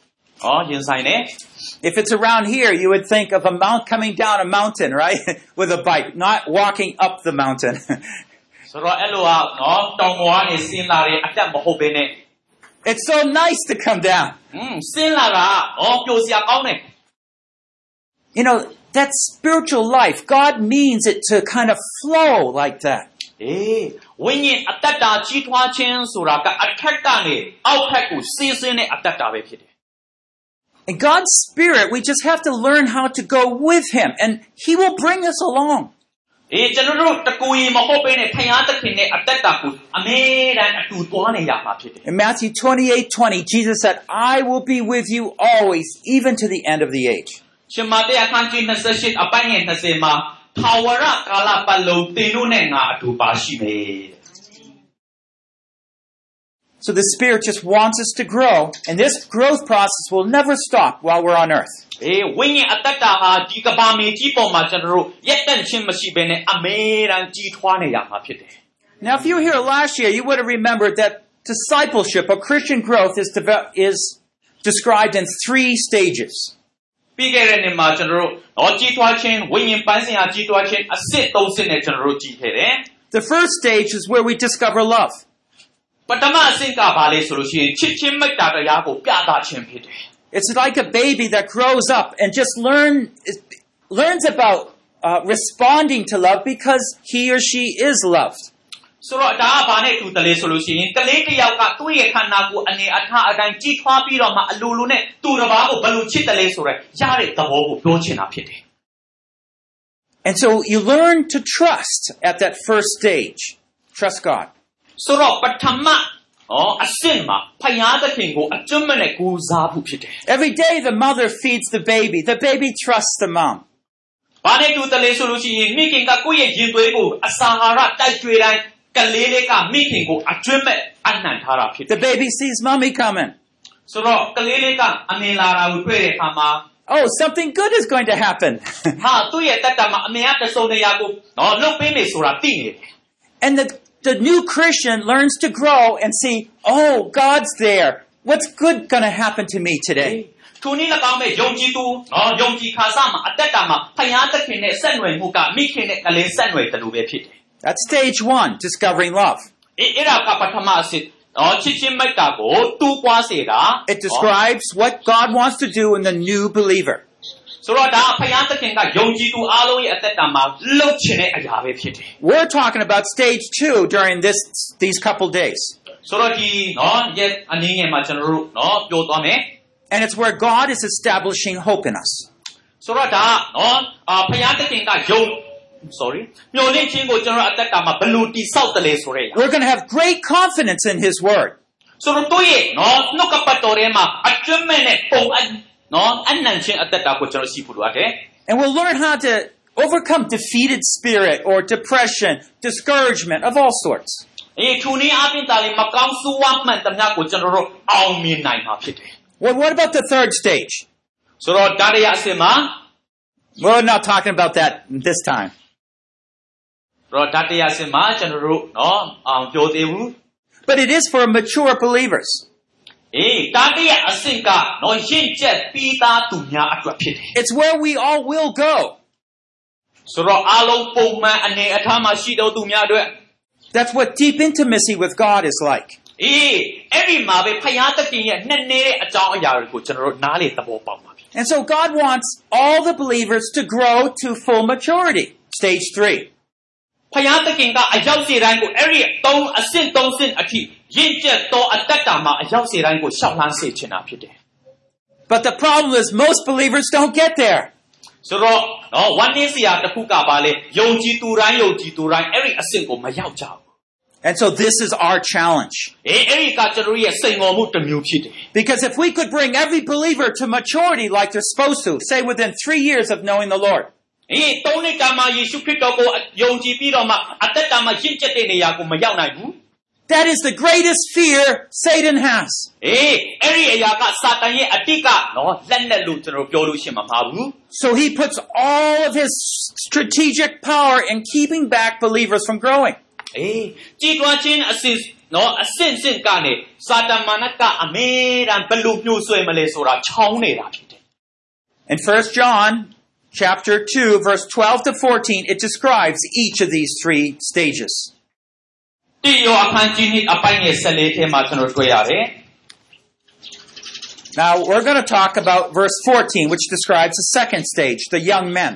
S3: နော်ရင်ဆိုင်တယ်
S1: If it's around here, you would think of a mount coming down a mountain, right? With a bike, not walking up the mountain.
S3: ဆိုတော့အဲ့လိုဟာနော်တောင်ပေါ်ကနေဆင်းလာတဲ့အတက်မဟုတ်ဘဲနဲ့
S1: it's so nice to come down.
S3: ဟွန်းဆင်းလာတာနော်ပျော်စရာကောင်းတယ်
S1: You know, that spiritual life, God means it to kind of flow like that.
S3: အေးဝိညာဉ်အတ္တတာကြီးထွားခြင်းဆိုတာကအထက်ကနေအောက်ထက်ကိုစီးဆင်းတဲ့အတ္တတာပဲဖြစ်တယ်
S1: And God's Spirit, we just have to learn how to go with Him, and He will bring us along.
S3: အေးကျွန်တော်တို့တကူကြီးမဟုတ်ဘဲနဲ့ဖယားသခင်နဲ့အတ္တတာကိုအမြဲတမ်းအတူသွားနေရမှာဖြစ်တယ်
S1: In Matthew 28 20, Jesus said, I will be with you always, even to the end of the age.
S3: ရှင်မတဲအခန်းကြီး28အပိုင်းငယ်20မှာ ထာဝရကာလပတ်လုံးသင်တို့နဲ့ငါအတူပါရှိမယ်တဲ့
S1: So the Spirit just wants us to grow, and this growth process will never stop while we're on earth.
S3: အေးဝိညာဉ်အတ္တတာဟာဒီကဘာမြေကြီးပေါ်မှာကျွန်တော်တို့ရက်တန့်ခြင်းမရှိဘဲနဲ့အမြဲတမ်းကြီးထွားနေရမှာဖြစ်တယ်
S1: Now, if you were here last year, you would have remembered that discipleship or Christian growth is, deve- is described in three stages.
S3: ပြီးခဲ့တဲ့နှစ်မှာကျွန်တော်တို့တော့ကြီးထွားခြင်းဝိညာဉ်ပန်းစင်ဟာကြီးထွားခြင်းအစစ်သုံးစစ်နဲ့ကျွန်တော်တို့ကြီးခဲ့တယ်
S1: The first stage is where we discover love.
S3: ပထမအဆင့်ကဘာလဲဆိုလို့ရှိရင်ချစ်ချင်းမေတ္တာတရားကိုပြသခြင်းဖြစ်တယ်
S1: It's like a baby that grows up and just learn, learns about uh, responding to love because he or she is loved.
S3: ဆိုတော့ဒါကဘာနဲ့တူတယ်လဲဆိုလို့ရှိရင်ကလေးတစ်ယောက်ကသူ့ရဲ့ခန္ဓာကိုယ်အနေအထားအတိုင်းကြီးထွားပြီးတော့မှအလိုလိုနဲ့သူ့တစ်ပါးကိုဘယ်လိုချစ်တယ်လဲဆိုတော့ရတဲ့သဘောကိုပြောချင်တာဖြစ်တယ်
S1: And so you learn to trust at that first stage. Trust God.
S3: ဆိုတော့ပထမဩအဆင့်မှာဖယားသခင်ကိုအကျွမ်းမဲ့နဲ့ကိုးစားဖို့ဖြစ်တယ်
S1: Every day the mother feeds the baby. The baby trusts the mom.
S3: ဘာနဲ့တူတယ်လဲဆိုလို့ရှိရင်မိခင်ကကိုယ့်ရဲ့ရင်သွေးကိုအစာဟာရတိုက်ကြွေတိုင်း ကလေးလေးကမိခင်ကိုအကျွတ်မဲ့အနှံထားတာဖြစ်တယ်
S1: The baby sees mommy coming.
S3: ဆိုတော့ကလေးလေးကအမင်လာတာကိုတွေ့တဲ့အခါမှာ
S1: Oh, something good is going to happen.
S3: ဟာသူ့ရဲ့တက်တာမှာအမင်ကတစုံတရာကိုနော်လုတ်ပေးမယ်ဆိုတာသိနေတယ်
S1: and the, the new Christian learns to grow and see, oh, God's there. What's good going to happen to me today?
S3: ထိုနည်း၎င်းမဲ့ယုံကြည်သူနော်ယုံကြည်ခါစမှာအသက်တာမှာဖယားသခင်နဲ့ဆက်နွယ်မှုကမိခင်နဲ့ကလေးဆက်နွယ်တယ်လို့ပဲဖြစ်တယ်
S1: That's stage one, discovering love.
S3: ။အေးအဲ့ဒါကပထမအဆင့်နော်ချစ်ချင်းမိုက်တာကိုတူးပွားစေတာ
S1: It describes what God wants to do in the new believer.
S3: ဆိုတော့ဒါဖယားသခင်ကယုံကြည်သူအားလုံးရဲ့အသက်တာမှာလှုပ်ချင်တဲ့အရာပဲဖြစ်တယ်
S1: We're talking about stage two during this these couple days.
S3: ။ဆိုတော့ဒီနော်ရဲ့အနေငယ်မှာကျွန်တော်တို့နော်ပြောသွားမယ်
S1: And it's where God is establishing hope in us. ။
S3: ဆိုတော့ဒါနော်အာဖယားသခင်ကယုံ sorry မျှော်လင့်ခြင်းကိုကျွန်တော်တို့အသက်တာမှာဘယ်လိုတိဆောက်တယ်လဲဆိုတဲ့အရာ
S1: We're going to have great confidence in His Word.
S3: ဆိုတော့တို့ရဲ့နော်နှုတ်ကပတ်တော်ထဲမှာအကျွမ်းမဲ့နဲ့ပုံအပ်နော်အနံ့ချင်းအသက်တာကိုကျွန်တော်ရှိဖို့လိုအပ်တယ်
S1: And we'll learn how to overcome defeated spirit or depression, discouragement of all sorts.
S3: ။အေးသူနည်းအပြင်တာလေမကောင်းဆိုးဝါးမှန်သမျှကိုကျွန်တော်တို့အောင်မြင်နိုင်မှာဖြစ်တယ်
S1: Well, what about the third stage?
S3: ။ဆိုတော့ဒါရရအစင်မှာ
S1: We're not talking about that this time.
S3: ဆိုတော့ဒါတရအစင်မှာကျွန်တော်တို့နော်အောင်ပြောသေးဘူး
S1: But it is for mature believers.
S3: ။အေးဒါတရအစင်ကနော်ရှင်းချက်ပြီးသားသူများအတွက်ဖြစ်တယ်
S1: It's where we all will go.
S3: ။ဆိုတော့အားလုံးပုံမှန်အနေအထားမှာရှိတော့သူများအတွက်
S1: That's what deep intimacy with God is like.
S3: အေးအဲ့ဒီမှာပဲဖယားသခင်ရဲ့နှစ်နေတဲ့အကြောင်းအရာတွေကိုကျွန်တော်တို့နားလေသဘောပေါက်ပါပြီ
S1: And so God wants all the believers to grow to full maturity. Stage three.
S3: ဖယားသခင်ကအရောက်စီတိုင်းကိုအဲ့ဒီသုံးအဆင့်သုံးဆင့်အထိရင့်ကျက်သောအတ္တတာမှာအရောက်စီတိုင်းကိုရှောက်လှမ်းစေချင်တာဖြစ်တယ်
S1: But the problem is most believers don't get there.
S3: ဆိုတော့နော်ဝမ်းနည်းစရာတစ်ခုကပါလေယုံကြည်သူတိုင်းယုံကြည်သူတိုင်းအဲ့ဒီအဆင့်ကိုမရောက်ကြဘူး
S1: And so this is our challenge.
S3: အေးအဲ့ဒီကကျွန်တော်တို့ရဲ့စိန်ခေါ်မှုတစ်မျိုးဖြစ်တယ်
S1: Because if we could bring every believer to maturity like they're supposed to, say within three years of knowing the Lord,
S3: အေးသုံးနှစ်ကမှယေရှုခရစ်တော်ကိုယုံကြည်ပြီးတော့မှအသက်တာမှာရင့်ကျက်တဲ့နေရာကိုမရောက်နိုင်ဘူး
S1: that is the greatest fear Satan has.
S3: အေးအဲ့ဒီအရာကစာတန်ရဲ့အတိတ်ကနော်လက်နဲ့လို့ကျွန်တော်ပြောလို့ရှရင်မပါဘူး
S1: So he puts all of his strategic power in keeping back believers from growing.
S3: အေးကြည်တွားခြင်းအစစ်နော်အစင့်စင့်ကနေစာတမန်နကအမေရန်ဘယ်လိုညှို့ဆွဲမလဲဆိုတာချောင်းနေတာဖြစ်တယ်
S1: In 1 John chapter 2 verse 12 to 14 it describes each of these three stages.
S3: တိရောအခန်းကြီးနှစ်အပိုင်းငယ်14ထဲမှာကျွန်တော်တွေ့ရတယ်
S1: Now we're going to talk about verse 14 which describes the second stage, the young men.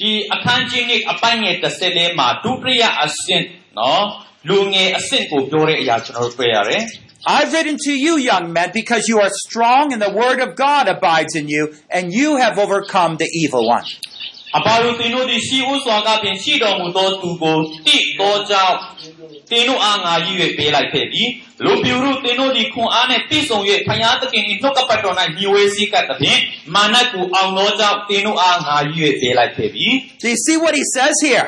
S3: ဒီအခန်းကြီးနှစ်အပိုင်းငယ်14မှာဒုတိယအဆင့်နော်လူငယ်အဆင့်ကိုပြောတဲ့အရာကျွန်တော်တို့တွေ့ရတယ်
S1: I've written to you young men because you are strong and the word of God abides in you and you have overcome the evil one.
S3: အပါလူသင်တို့သည်ရှိဥစွာကပင်ရှိတော်မူသောသူကိုတိသောကြောင့်သင်တို့အားငါရည်၍ပေးလိုက်ခဲ့ပြီလူပြူတို့သင်တို့သည်ခွန်အားနှင့်ပြည့်စုံ၍ဖယားသခင်၏နှုတ်ကပတ်တော်၌ညီဝဲစည်းကပ်သဖြင့်မာနကိုအောင်သောကြောင့်သင်တို့အားငါရည်၍ပေးလိုက်ခဲ့ပြီ
S1: Do you see what he says here?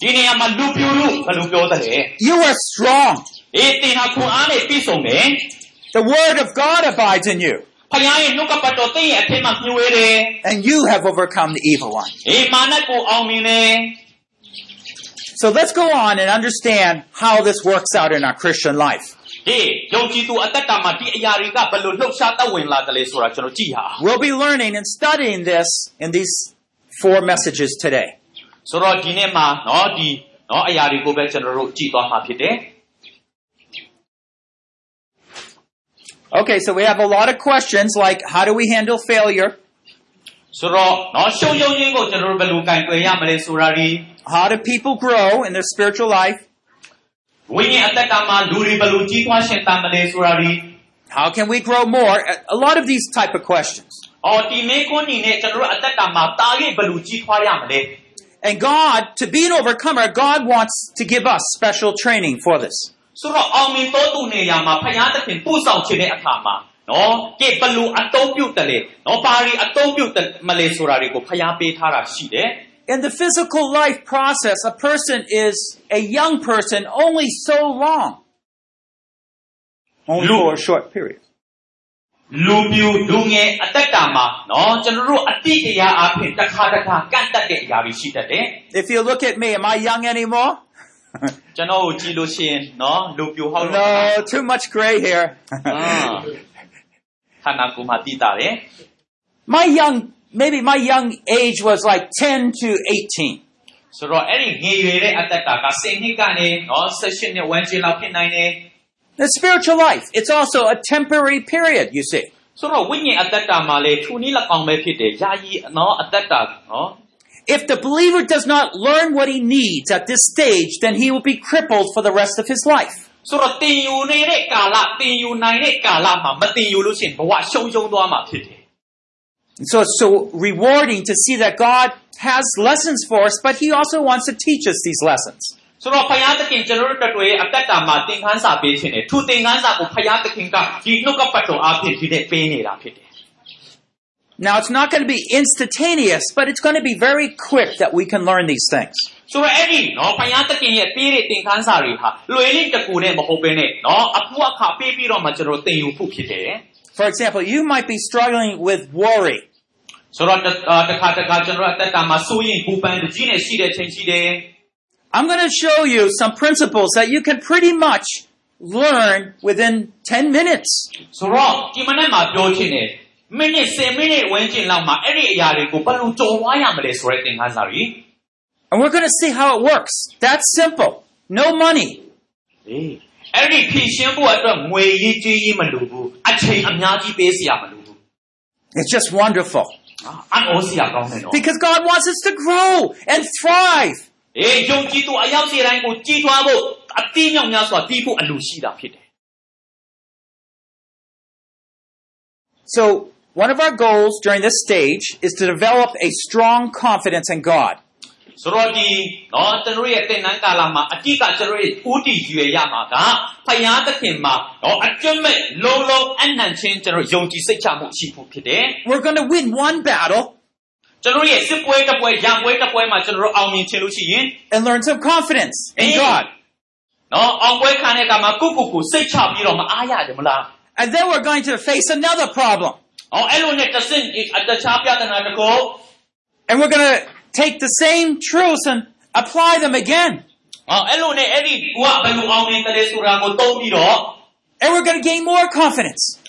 S3: ဒီနေရာမှာလူပြူတို့ဘယ်လိုပြောသလဲ
S1: You are strong.
S3: အေးသင်ဟာခွန်အားနဲ့ပြည့်စုံတယ်
S1: The word of God abides in you
S3: ဖယားရဲ့နှုတ်ကပတ်တော်သင်ရဲ့အထက်မှာညီဝဲတယ်
S1: and you have overcome the evil one.
S3: အေးမာနကိုအောင်မြင်တယ်
S1: So let's go on and understand how this works out in our Christian life.
S3: ဟေးယုံကြည်သူအသက်တာမှာဒီအရာတွေကဘယ်လိုလှုပ်ရှားသက်ဝင်လာတယ်လဲဆိုတာကျွန်တော်ကြည့်ဟာ
S1: We'll be learning and studying this in these four messages today.
S3: ဆိုတော့ဒီနေ့မှာเนาะဒီเนาะအရာတွေကိုပဲကျွန်တော်တို့ကြည့်သွားမှာဖြစ်တယ်
S1: Okay, so we have a lot of questions like how do we handle failure?
S3: ဆိုတော့เนาะရှုံယုံခြင်းကိုကျွန်တော်တို့ဘယ်လိုကင်တွယ်ရမလဲဆိုတာဒီ
S1: How do people grow in their spiritual life?
S3: ဝိညာဉ်အသက်တာမှာလူတွေဘယ်လိုကြီးထွားရှင်သန်မလဲဆိုတာဒီ
S1: How can we grow more? A a lot of these type of questions.
S3: အော်ဒီမေခွန်းနေနဲ့ကျွန်တော်တို့အသက်တာမှာတာ၍ဘယ်လိုကြီးထွားရမလဲ
S1: And God, to be an overcomer, God wants to give us special training for this.
S3: ဆိုတော့အောင်မြင်တော်သူနေရာမှာဖယားသခင်ပို့ဆောင်ခြင်းတဲ့အခါမှာ နော်ကဲဘလူအတုံးပြုတ်တယ်လေနော်ဘာရီအတုံးပြုတ်တယ်မလဲဆိုတာတွေကိုဖျားပေးထားတာရှိတယ်
S1: In the physical life process, a person is a young person only so long. Only
S3: Look.
S1: for a short period.
S3: လူပြူလူငယ်အသက်တာမှာနော်ကျွန်တော်တို့အတိအကျအဖြစ်တစ်ခါတစ်ခါကန့်တက်တဲ့အရာတွေရှိတတ်တယ်
S1: If you look at me, am I young anymore?
S3: ကျွန်တော်ကိုကြည့်လို့ရှိရင်နော်လူပြူဟုတ်လို့
S1: no, too much gray hair.
S3: ခန္ဓာကိုယ်မှာတည်တာတယ်
S1: my young, maybe my young age was like 10 to 18.
S3: ဆိုတော့အဲ့ဒီငယ်ရွယ်တဲ့အသက်တာက10နှစ်ကနေနော်16နှစ်ဝန်းကျင်လောက်ဖြစ်နိုင်တယ်
S1: The spiritual life, it's also a temporary period, you see.
S3: ဆိုတော့ဝိညာဉ်အသက်တာမှာလေထူနည်း၎င်းပဲဖြစ်တယ်ယာယီနော်အသက်တာနော်
S1: If the believer does not learn what he needs at this stage, then he will be crippled for the rest of his life.
S3: ဆိုတော့တင်ယူနေတဲ့ကာလတင်ယူနိုင်တဲ့ကာလမှာမတင်ယူလို့ရှိရင်ဘဝရှုံးရှုံးသွားမှာဖြစ်တယ်
S1: And so it's so rewarding to see that God has lessons for us, but he also wants to teach us these lessons.
S3: ဆိုတော့ဖယားသခင်ကျွန်တော်တို့တတွေအသက်တာမှာသင်ခန်းစာပေးခြင်းနဲ့သူသင်ခန်းစာကိုဖယားသခင်ကဒီနှုတ်ကပတ်တော်အဖြစ်ဒီနဲ့ပေးနေတာဖြစ်တယ်
S1: Now, it's not going to be instantaneous, but it's going to be very quick that we can learn these things.
S3: ဆိုတော့အဲ့ဒီနော်ဖယားသခင်ရဲ့ပေးတဲ့သင်ခန်းစာတွေဟာလွယ်လင့်တကူနဲ့မဟုတ်ဘဲနဲ့နော်အဖူအခါပေးပြီးတော့မှကျွန်တော်သင်ယူဖို့ဖြစ်တယ်
S1: For example, you might be struggling with worry.
S3: ဆိုတော့တအာတစ်ခါတစ်ခါကျွန်တော်အသက်တာမှာစိုးရင်ပူပန်တကြီးနဲ့ရှိတဲ့ချိန်ရှိတယ်
S1: I'm going to show you some principles that you can pretty much learn within 10 minutes.
S3: ဆိုတော့ဒီမနေ့မှာပြောချင်တယ် မိနစ်10မိနစ်ဝန်းကျင်လောက်မှာအဲ့ဒီအရာတွေကိုဘယ်လိုကြုံဝါရမလဲဆိုတဲ့သင်ခန်းစာတွေ
S1: And we're going to see how it works. That's simple. No money.
S3: အေးအဲ့ဒီဖြည့်ရှင်းဖို့အတွက်ငွေရေးကြေးရေးမလိုဘူးအချိန်အများကြီးပေးစရာမလိုဘူး
S1: It's just wonderful.
S3: အံ့ဩစရာကောင်းတယ်နော်
S1: Because God wants us to grow and thrive.
S3: အေးယုံကြည်သူအယောက်စီတိုင်းကိုကြီးထွားဖို့အတိအမြောက်များစွာပြီးဖို့အလိုရှိတာဖြစ်တယ်
S1: So, one of our goals during this stage is to develop a strong confidence in God.
S3: ဆိုတော့ဒီနော်ကျွန်တော်ရဲ့တင်နန်းကာလမှာအတိကကျွန်တော်ရဲ့ဦးတည်ရွယ်ရမှာကဖယားသခင်မှာနော်အကျွတ်မဲ့လုံးလုံးအနံ့ချင်းကျွန်တော်ယုံကြည်စိတ်ချမှုရှိဖို့ဖြစ်တယ်
S1: We're going to win one battle
S3: ကျွန်တော်ရဲ့စစ်ပွဲတစ်ပွဲရံပွဲတစ်ပွဲမှာကျွန်တော်အောင်မြင်ချင်လို့ရှိရင်
S1: and learn some confidence in
S3: Hey.
S1: God.
S3: နော်အောင်ပွဲခံတဲ့အခါမှာကိုယ့်ကိုယ်ကိုစိတ်ချပြီးတော့မအားရတယ်မလား
S1: And then we're going to face another problem. And we're going to take the same truths and apply them again. And we're going to gain more confidence.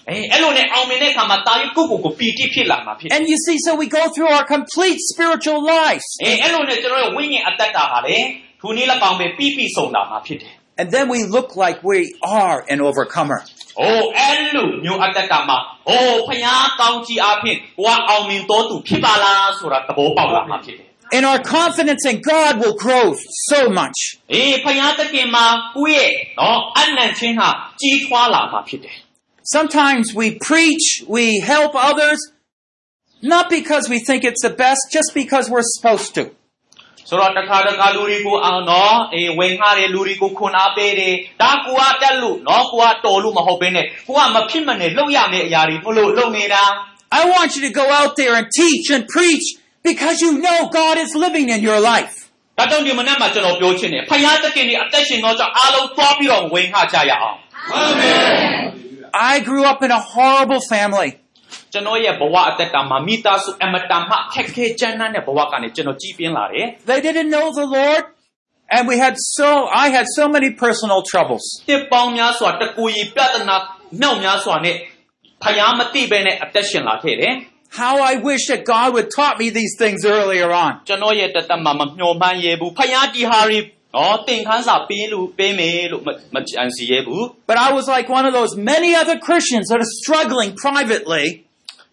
S1: And you see, so we go through our complete spiritual lives. And then we look like we are an overcomer.
S3: အိုးအဲ့လိုမျိုးအတ္တတာမှာဟိုဖျားကောင်းကြီးအဖြစ်ကိုကအောင်မြင်တော်သူဖြစ်ပါလားဆိုတာသဘောပေါက်လာမှာဖြစ်တယ်
S1: And our confidence in God will grow so much.
S3: ။အေးဖျားတခင်မှာကိုယ့်ရဲ့နော်အနံ့ချင်းဟာကြီးထွားလာမှာဖြစ်တယ်
S1: Sometimes we preach, we help others, not because we think it's the best, just because we're supposed to. ။
S3: ဆိုတော့တစ်ခါတစ်ခါလူတွေကိုအောင်နော်အေးဝင်ငှတဲ့လူတွေကိုခွန်အားပေးတယ်။ဒါကိုကတက်လို့နော်ကိုကတော်လို့မဟုတ်ဘဲနဲ့ကိုကမဖြစ်မနဲ့လုပ်ရမယ့်အရာတွေတို့လို့လုပ်နေတာ
S1: I want you to go out there and teach and preach because you know God is living in your life.
S3: ။ဒါကြောင့်ဒီမနေ့မှာကျွန်တော်ပြောချင်တယ်။ဖျားတခင်ဒီအသက်ရှင်သောကြောင့်အားလုံးသွားပြီးတော့ဝင်ငှကြရအောင်။
S1: I grew up in a horrible family.
S3: ကျွန်တော်ရဲ့ဘဝအသက်တာမှာမိသားစုအမတန်မှခက်ခဲကြမ်းတမ်းတဲ့ဘဝကနေကျွန်တော်ကြီးပြင်းလာတယ်
S1: They didn't know the Lord, and we had so I had so many personal troubles.
S3: ။တစ်ပေါင်းများစွာတကူရီပြဿနာနှောက်များစွာနဲ့ဖယားမတိပဲနဲ့အသက်ရှင်လာခဲ့တယ်
S1: How I wish that God would taught me these things earlier on.
S3: ။ကျွန်တော်ရဲ့တသက်မှာမမျှော်မှန်းရဲဘူး။ဖယားဒီဟာရီနော်သင်ခန်းစာပေးလို့ပေးမယ်လို့မမကြံစီရဲဘူး
S1: But I was like one of those many other Christians that are struggling privately. ။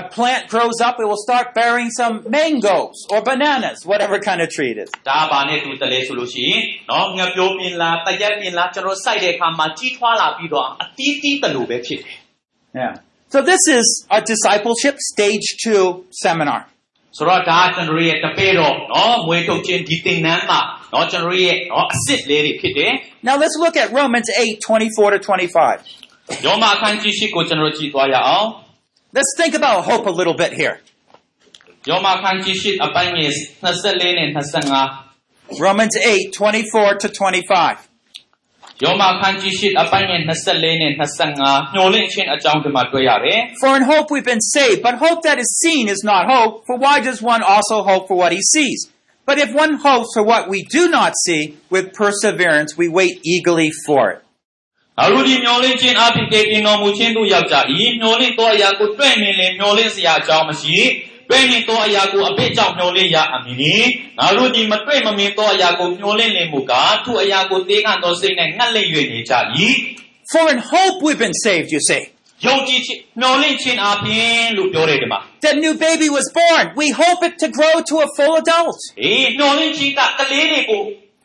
S1: a plant grows up, it will start bearing some mangoes or bananas, whatever kind of tree it is.
S3: ဒါဘာနဲ့တူတယ်လဲဆိုလို့ရှိရင်နော်ငါပြောပြင်းလားတရက်ပြင်းလားကျွန်တော်စိုက်တဲ့အခါမှာကြီးထွားလာပြီးတော့အတီးတီးတလို့ပဲဖြစ်တယ်
S1: Yeah. So this is a discipleship stage two seminar.
S3: ဆိုတော့ဒါကျွန်တော်ရဲ့တပည့်တော်နော်မွေးထုတ်ခြင်းဒီသင်တန်းမှာနော်ကျွန်တော်ရဲ့နော်အစ်စ်လေးတွေဖြစ်တယ်
S1: Now let's look at Romans 8, 24 to 25.
S3: ယောမအခန်းကြီးရှိကိုကျွန်တော်ကြည့်သွားရအောင်
S1: Let's think about hope a little bit here.
S3: ယောမအခန်းကြီးရှိအပိုင်းငယ်24နဲ့25
S1: Romans 8, 24 to 25.
S3: ယောမအခန်းကြီးရှိအပိုင်းငယ်24နဲ့25ညှို့လင့်ခြင်းအကြောင်းဒီမှာတွေ့ရတယ်
S1: For in hope we've been saved, but hope that is seen is not hope, for why does one also hope for what he sees? But if one hopes for what we do not see, with perseverance we wait eagerly for it.
S3: ငါတို့ဒီမျောလင့်ခြင်းအဖြစ်တည်တင်တော်မူခြင်းတို့ရောက်ကြ၏မျောလင့်သောအရာကိုတွေ့မြင်လင်မျောလင့်စရာအကြောင်းမရှိတွေ့မြင်သောအရာကိုအပြစ်ကြောင့်မျောလင့်ရအမည်နီငါတို့ဒီမတွေ့မမြင်သောအရာကိုမျောလင့်လင်မူကားသူအရာကိုတေးခံသောစိတ်နဲ့ငတ်လင့်၍နေကြ၏
S1: For in hope we've been saved, you say.
S3: ယုံကြည်ခြင်းမျောလင့်ခြင်းအပြင်လို့ပြောတယ်ဒီမှာ
S1: That new baby was born. We hope it to grow to a full adult.
S3: အေးမျောလင့်ခြင်းကကလေးတွေကို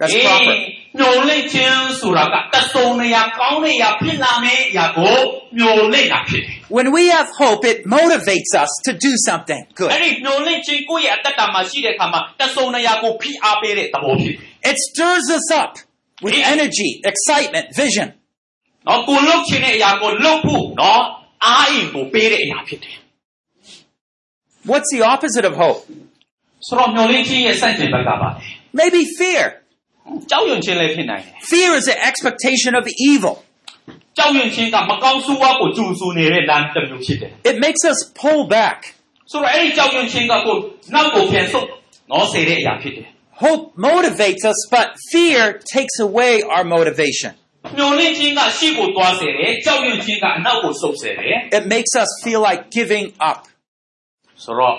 S1: That's proper.
S3: ညှော်လင့်ခြင်းဆိုတာကတဆုံနေရကောင်းနေရဖြစ်လာမယ့်အရာကိုညှော်လင့်တာဖြစ်တယ်
S1: When we have hope, it motivates us to do something ။ good.
S3: အဲ့ဒီညှော်လင့်ခြင်းကိုယ့်ရဲ့အသက်တာမှာရှိတဲ့အခါမှာတဆုံနေရကိုဖိအားပေးတဲ့သဘောဖြစ်တယ်
S1: It stirs us up with energy, excitement, vision.
S3: ။နော်ကိုလုတ်ခြင်းတဲ့အရာကိုလုတ်ဖို့နော်အားအင်ကိုပေးတဲ့အရာဖြစ်တယ်
S1: What's the opposite of hope?
S3: ။ဆိုတော့ညှော်လင့်ခြင်းရဲ့စန့်ကျင်ဘက်ကပါလေ
S1: Maybe fear. ။
S3: ကြောက်ရွံ့ခြင်းလည်းဖြစ်နိုင်တယ်
S1: Fear is the expectation of evil.
S3: ။ကြောက်ရွံ့ခြင်းကမကောင်းဆိုးဝါးကိုကြိုးဆိုနေတဲ့လမ်းတစ်မျိုးဖြစ်တယ်
S1: It makes us pull back.
S3: ။ဆိုတော့အဲ့ဒီကြောက်ရွံ့ခြင်းကကိုနောက်ကိုပြန်ဆုတ်နော်စေတဲ့အရာဖြစ်တယ်
S1: Hope motivates us, but fear takes away our motivation.
S3: ။ညှော်လင့်ခြင်းကရှေ့ကိုသွားစေတယ်။ကြောက်ရွံ့ခြင်းကအနောက်ကိုဆုတ်စေတယ်
S1: It makes us feel like giving up.
S3: ။ဆိုတော့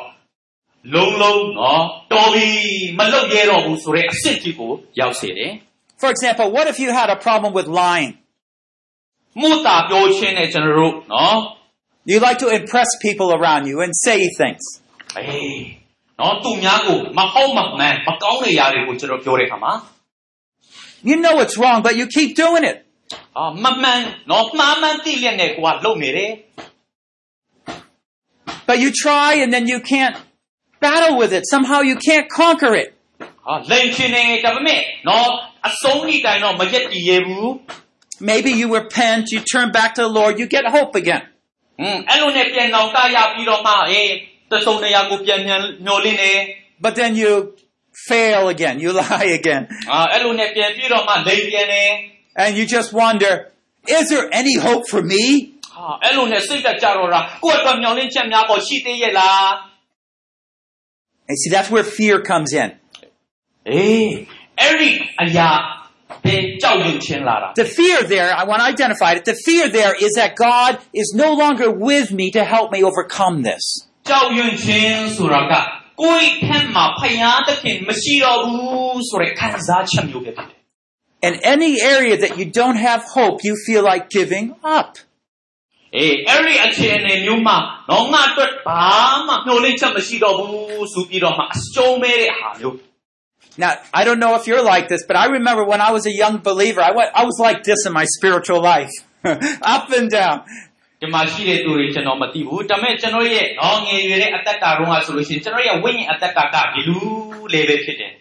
S3: လုံးလုံးနော်တော်ပြီမလုပ်ရတော့ဘူးဆိုတဲ့အစ်စ်ကြီးကိုရောက်စေတယ်
S1: For example, what if you had a problem with lying?
S3: ။မှုတာပြောခြင်းနဲ့ကျွန်တော်တို့နော်
S1: You like to impress people around you and say things.
S3: အေးနော်သူများကိုမဟုတ်မမှန်မကောင်းတဲ့ຢာတွေကိုကျွန်တော်ပြောတဲ့အခါမှာ
S1: You know it's wrong, but you keep doing it.
S3: အာမမှန်နော်မှားမှန်သိလျက်နဲ့ကိုကလုံနေတယ်
S1: But you try and then you can't battle with it. Somehow you can't conquer it.
S3: ဟာလိန်ချင်းနေဒါပေမဲ့နော်အဆုံးဤတိုင်တော့မရက်တည်ရဘူး
S1: Maybe you repent, you turn back to the Lord, you get hope again.
S3: ဟွန်းအဲ့လိုနဲ့ပြန်တော့ကရပြီးတော့မှအေးတဆုံနေရာကိုပြန်ပြန်ညှော်လင်းနေ
S1: But then you fail again, you lie again.
S3: အာအဲ့လိုနဲ့ပြန်ပြီးတော့မှလိန်ပြန်နေ
S1: And you just wonder, is there any hope for me?
S3: ဟာအဲ့လိုနဲ့စိတ်ကကြတော့တာကိုယ့်အတွက်မျောလင်းချက်များပေါ်ရှိသေးရဲ့လား
S1: And see, that's where fear comes in.
S3: အေးအဲ့ဒီအရာဘယ်ကြောက်ရွံ့ခြင်းလာတာ
S1: The fear there, I want to identify it. The fear there is that God is no longer with me to help me overcome this.
S3: ကြောက်ရွံ့ခြင်းဆိုတာကကိုယ့်ထက်မှာဖယားသခင်မရှိတော့ဘူးဆိုတဲ့ခံစားချက်မျိုးပဲဖြစ်တယ်
S1: In any area that you don't have hope, you feel like giving up.
S3: အေးအဲ့ဒီအခြေအနေမျိုးမှာတော့ငါအတွက်ဘာမှမျှော်လင့်ချက်မရှိတော့ဘူးဆိုပြီးတော့မှအရှုံးမဲ့တဲ့ဟာမျိုး
S1: Now, I don't know if you're like this, but I remember when I was a young believer, I, went, I was like this in my spiritual life. Up and down.
S3: ဒီမှာရှိတဲ့သူတွေကျွန်တော်မသိဘူးဒါပေမဲ့ကျွန်တော်ရဲ့တော့ငယ်ရွယ်တဲ့အသက်တာတုန်းကဆိုလို့ရှိရင်ကျွန်တော်ရဲ့ဝိညာဉ်အသက်တာကဒီလူလေးပဲဖြစ်တယ်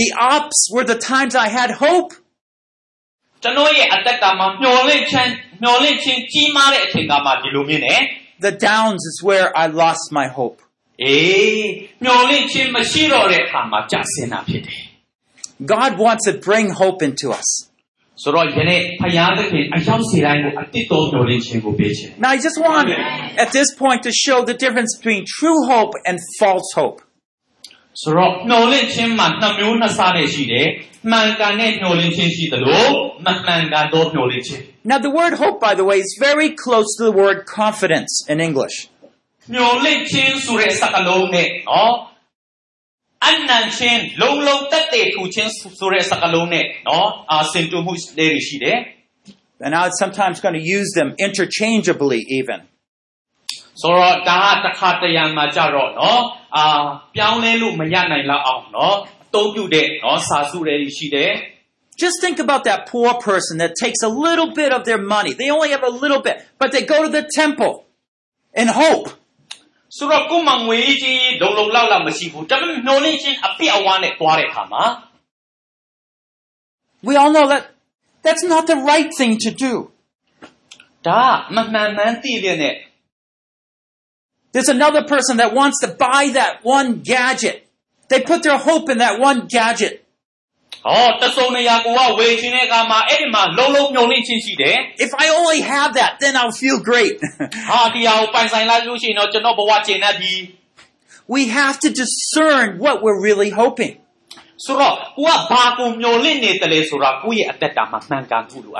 S1: The ups were the times I had hope.
S3: ကျွန်တော်ရဲ့အသက်တာမှာမျှော်လင့်ခြင်းမျှော်လင့်ခြင်းကြီးမားတဲ့အချိန်ကမှဒီလိုမျိုးနဲ့
S1: The downs is where I lost my hope.
S3: အေးမျှော်လင့်ခြင်းမရှိတော့တဲ့အခါမှာကြာစင်တာဖြစ်တယ်
S1: God wants to bring hope into us.
S3: ဆိုတော့ယနေ့ဖယားသခင်အရောက်စေတိုင်းကိုအတိတ်တော်မျှော်လင့်ခြင်းကိုပေးခြင်း
S1: Now, I just want at this point to show the difference between true hope and false hope.
S3: ဆိုတော့မျှော်လင့်ခြင်းမှာနှစ်မျိုးနှစ်စားနဲ့ရှိတယ်မှန်ကန်တဲ့မျှော်လင့်ခြင်းရှိသလိုမမှန်ကန်သောမျှော်လင့်ခြင်း
S1: Now, the word hope, by the way, is very close to the word confidence in English.
S3: မျှော်လင့်ခြင်းဆိုတဲ့စကားလုံးနဲ့နော်အနန္ချင်းလုံလုံတက်တဲ့ထူခြင်းဆိုတဲ့စကားလုံးနဲ့နော်အာစင်တူမှုလေးတွေရှိတယ်
S1: And I'm sometimes going to use them interchangeably, even.
S3: ဆိုတော့ဒါကတစ်ခါတရံမှာကြတော့နော် အာပြောင်းလဲလို့မရနိုင်လောက်အောင်နော်အသုံးပြုတဲ့နော်စာစုတွေရှိတယ်
S1: Just think about that poor person that takes a little bit of their money. They only have a little bit, but they go to the temple in hope.
S3: ဆိုတော့ကိုယ်မငွေကြီးလုံလုံလောက်လောက်မရှိဘူးဒါပေမဲ့မျောလင့်ခြင်းအပြည့်အဝနဲ့တွားတဲ့အခါမှာ
S1: We all know that that's not the right thing to do. There's another person that wants to buy that one gadget. They put their hope in that one gadget. If I only have that, then I'll feel great. we have to discern what we're really hoping.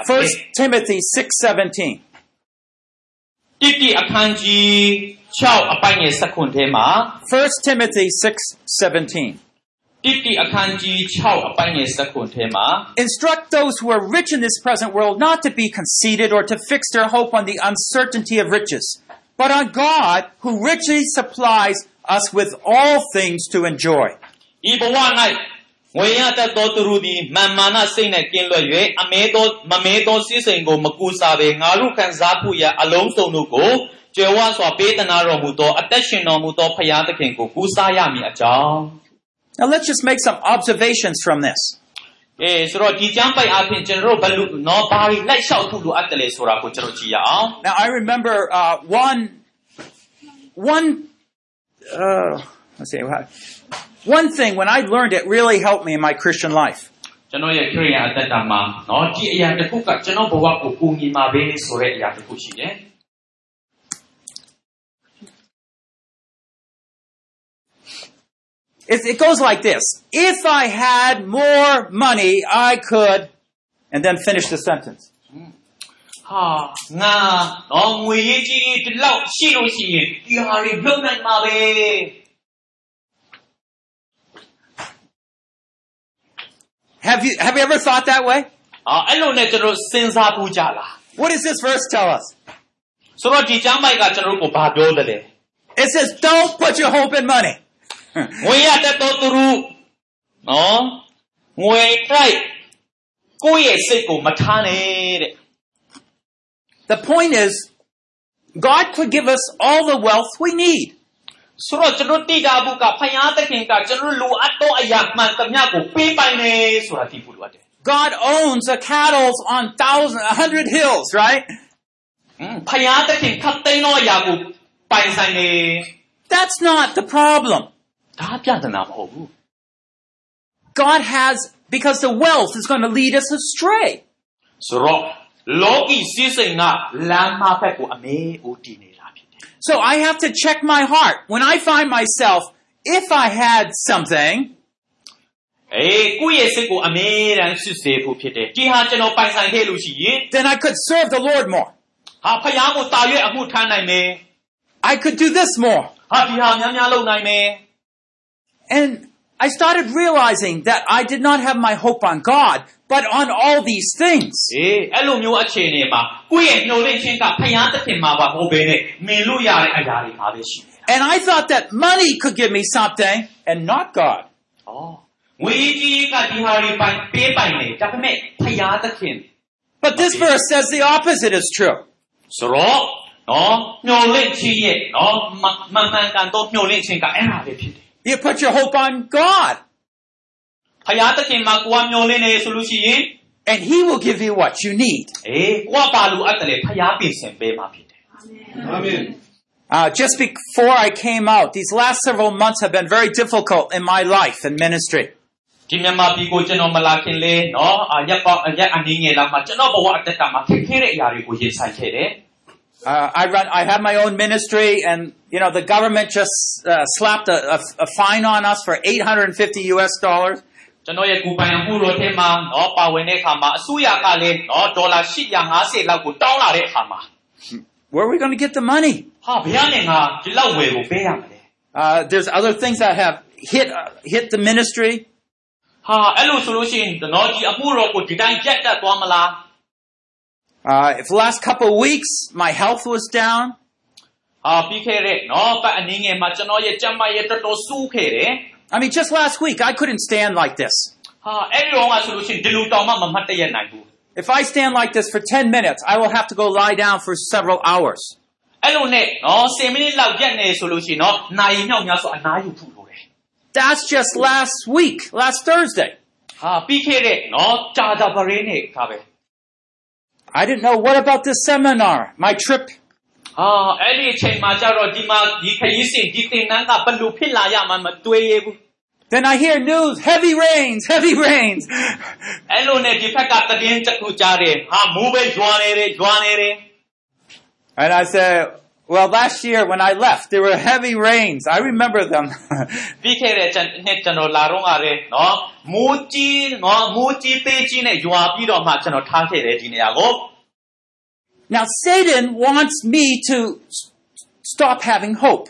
S1: First Timothy
S3: six seventeen. 6အပိုင်းငယ်7ထဲမှာ
S1: 1 Timothy 6:17.
S3: တိတိအခန်းကြီး6အပိုင်းငယ်7ထဲမှာ
S1: Instruct those who are rich in this present world not to be conceited or to fix their hope on the uncertainty of riches, but on God who richly supplies us with all things to enjoy.
S3: ဤဘဝ၌ဝေရတတ်သောသူတို့သည်မာမာနစိတ်နှင့်ကင်းလွတ်၍အမဲသောမမဲသောစိစိမ်ကိုမကူစားဘဲငါတို့ခံစားဖို့ရအလုံးစုံတို့ကို ကျွယ်ဝစွာပေးသနာတော်မူသောအသက်ရှင်တော်မူသောဖရာသခင်ကိုကူစားရမည်အကြောင်း
S1: Now let's just make some observations from this.
S3: အဲဆိုတော့ဒီကျမ်းပိုက်အပြင်ကျွန်တော်တို့ဘယ်လိုနော်ဘာတွေလိုက်လျှောက်ဖို့လိုအပ်တယ်လဲဆိုတာကိုကျွန်တော်ကြည့်ရအောင်
S1: Now I remember uh, one one uh, let's see what- one thing when I learned it really helped me in my Christian life.
S3: ကျွန်တော်ရဲ့ခရိယာအသက်တာမှာနော်ဒီအရာတစ်ခုကကျွန်တော်ဘဝကိုကူညီမှာပဲဆိုတဲ့အရာတစ်ခုရှိတယ်
S1: It, it goes like this. If I had more money, I could, and then finish the sentence.
S3: ဟာငါတော့ငွေရေးကြီးဒီလောက်ရှိလို့ရှိရင်ဒီဟာတွေလုပ်နိုင်မှာပဲ
S1: Have you, have you ever thought that way?
S3: ဟာအဲ့လိုနဲ့ကျွန်တော်စဉ်းစားဖို့ကြလား
S1: What does this verse tell us?
S3: ဆိုတော့ဒီကျမ်းပိုက်ကကျွန်တော်တို့ကိုဘာပြောတယ်လဲ
S1: It says, don't put your hope in money.
S3: ငွေရတတ်တော်သူတို့နော်ငွေတိုက်ကိုယ့်ရဲ့စိတ်ကိုမထားနဲ့တဲ့
S1: The point is, God could give us all the wealth we need.
S3: ဆိုတော့ကျွန်တော်တိတာဘူးကဖယားသခင်ကကျွန်တော်လိုအပ်သောအရာမှန်သမျှကိုပေးပိုင်တယ်ဆိုတာသိဖို့လိုအပ်တယ်
S1: God owns the cattle on thousand, a hundred hills, right?
S3: ဟွန်းဖယားသခင်ခတ်သိမ်းသောအရာကိုပိုင်ဆိုင်တယ်
S1: That's not the problem.
S3: ဒါပြဿနာမဟုတ်ဘူး
S1: God has, because the wealth is going to lead us astray.
S3: ဆိုတော့လောကီစည်းစိမ်ကလမ်းမဖက်ကိုအမေဦးတည်နေတာဖြစ်တယ်
S1: So I have to check my heart. When I find myself, if I had something,
S3: အေးကိုယ့်ရဲ့စိတ်ကိုအမေတမ်းစစ်ဆေးဖို့ဖြစ်တယ်ဒီဟာကျွန်တော်ပိုင်ဆိုင်ခဲ့လို့ရှိရင်
S1: then I could serve the Lord more.
S3: ဟာဖယားကိုတာရွက်အမှုထမ်းနိုင်မယ်
S1: I could do this more.
S3: ဟာဒီဟာများများလုပ်နိုင်မယ်
S1: And I started realizing that I did not have my hope on God, but on all these things.
S3: အေးအဲ့လိုမျိုးအခြေအနေမှာကိုယ့်ရဲ့ညှို့လင့်ခြင်းကဖယားသခင်မှာပါမဟုတ်ဘဲနဲ့မင်းလို့ရတဲ့အရာတွေမှာပဲရှိတယ်
S1: And I thought that money could give me something and not God.
S3: ။ဩငွေကြီးကဒီဟာတွေပိုင်ပေးပိုင်တယ်ဒါပေမဲ့ဖယားသခင်
S1: But this verse says the opposite is true.
S3: ဆိုတော့နော်ညှို့လင့်ခြင်းရဲ့နော်မမန်မှန်ကန်တော့ညှို့လင့်ခြင်းကအဲ့ဒါပဲဖြစ်တယ်
S1: You put your hope on God,
S3: ။ဖယားသခင်မှာကိုကညှို့လင့်နေဆိုလို့ရှိရင်
S1: and He will give you what you need.
S3: အေးကိုကပါလို့အပ်တယ်လေဖယားပြင်ဆင်ပေးမှာဖြစ်တယ်
S1: Uh, just before I came out, these last several months have been very difficult in my life and ministry.
S3: ဒီမြန်မာပြည်ကိုကျွန်တော်မလာခင်လေနော်အရက်ပေါက်အရက်အနေငယ်လောက်မှာကျွန်တော်ဘဝအတ္တမှာခက်ခဲတဲ့အရာတွေကိုရင်ဆိုင်ခဲ့တယ်
S1: Uh, I run. I have my own ministry, and you know the government just uh, slapped a, a, a fine on us for 850 U.S. dollars.
S3: ကျွန်တော်ရဲ့ကိုယ်ပိုင်အမှုတော်ထဲမှာနော်ပါဝင်တဲ့အခါမှာအစိုးရကလည်းနော်ဒေါ်လာ850လောက်ကိုတောင်းလာတဲ့အခါမှာ
S1: Where are we going to get the money?
S3: ဟာဘယ်ကနေငါဒီလောက်ဝယ်ကိုပေးရမလဲ
S1: Uh, there's other things that have hit uh, hit the ministry.
S3: ဟာအဲ့လိုဆိုလို့ရှိရင်နော်ဒီအမှုတော်ကိုဒီတိုင်းရက်တက်သွားမလား
S1: Uh, if the last couple of weeks my health was down,
S3: ဟာပြီးခဲ့တဲ့နော်ပတ်အနေငယ်မှာကျွန်တော်ရဲ့ကြမ်းမရဲ့တော်တော်စူးခဲ့တယ်
S1: I mean, just last week I couldn't stand like this.
S3: ဟာအဲ့ဒီတော့ကဆိုလို့ရှိရင်ဒီလိုတောင်မှမမှတ်တရနိုင်ဘူး
S1: If I stand like this for 10 minutes, I will have to go lie down for several hours.
S3: အဲ့လိုနဲ့နော်10မိနစ်လောက်ရက်နေဆိုလို့ရှိရင်နော်နိုင်မြောက်များဆိုအနားယူဖို့လိုတယ်
S1: That's just last week, last Thursday.
S3: ဟာပြီးခဲ့တဲ့နော်ကြာတာပရင်းနေခါပဲ
S1: I didn't know what about this seminar, my trip.
S3: ဟာအဲ့ဒီအချိန်မှာကျတော့ဒီမှာဒီခရီးစဉ်ဒီသင်တန်းကဘယ်လိုဖြစ်လာရမှမတွေးရဘူး
S1: Then I hear news, heavy rains, heavy rains.
S3: အဲ့လိုနဲ့ဒီဖက်ကသတင်းတစ်ခုကြားတယ်ဟာမိုးပဲရွာနေတယ်ရွာနေတယ်
S1: And I said, well, last year when I left, there were heavy rains. I remember them.
S3: ပြီးခဲ့တဲ့နှစ်ကျွန်တော်လာတော့ကလည်းနော်မိုးကြီးနော်မိုးကြီးသေးကြီးနဲ့ရွာပြီးတော့မှကျွန်တော်ထားခဲ့တယ်ဒီနေရာကို
S1: now, Satan wants me to s- stop having hope.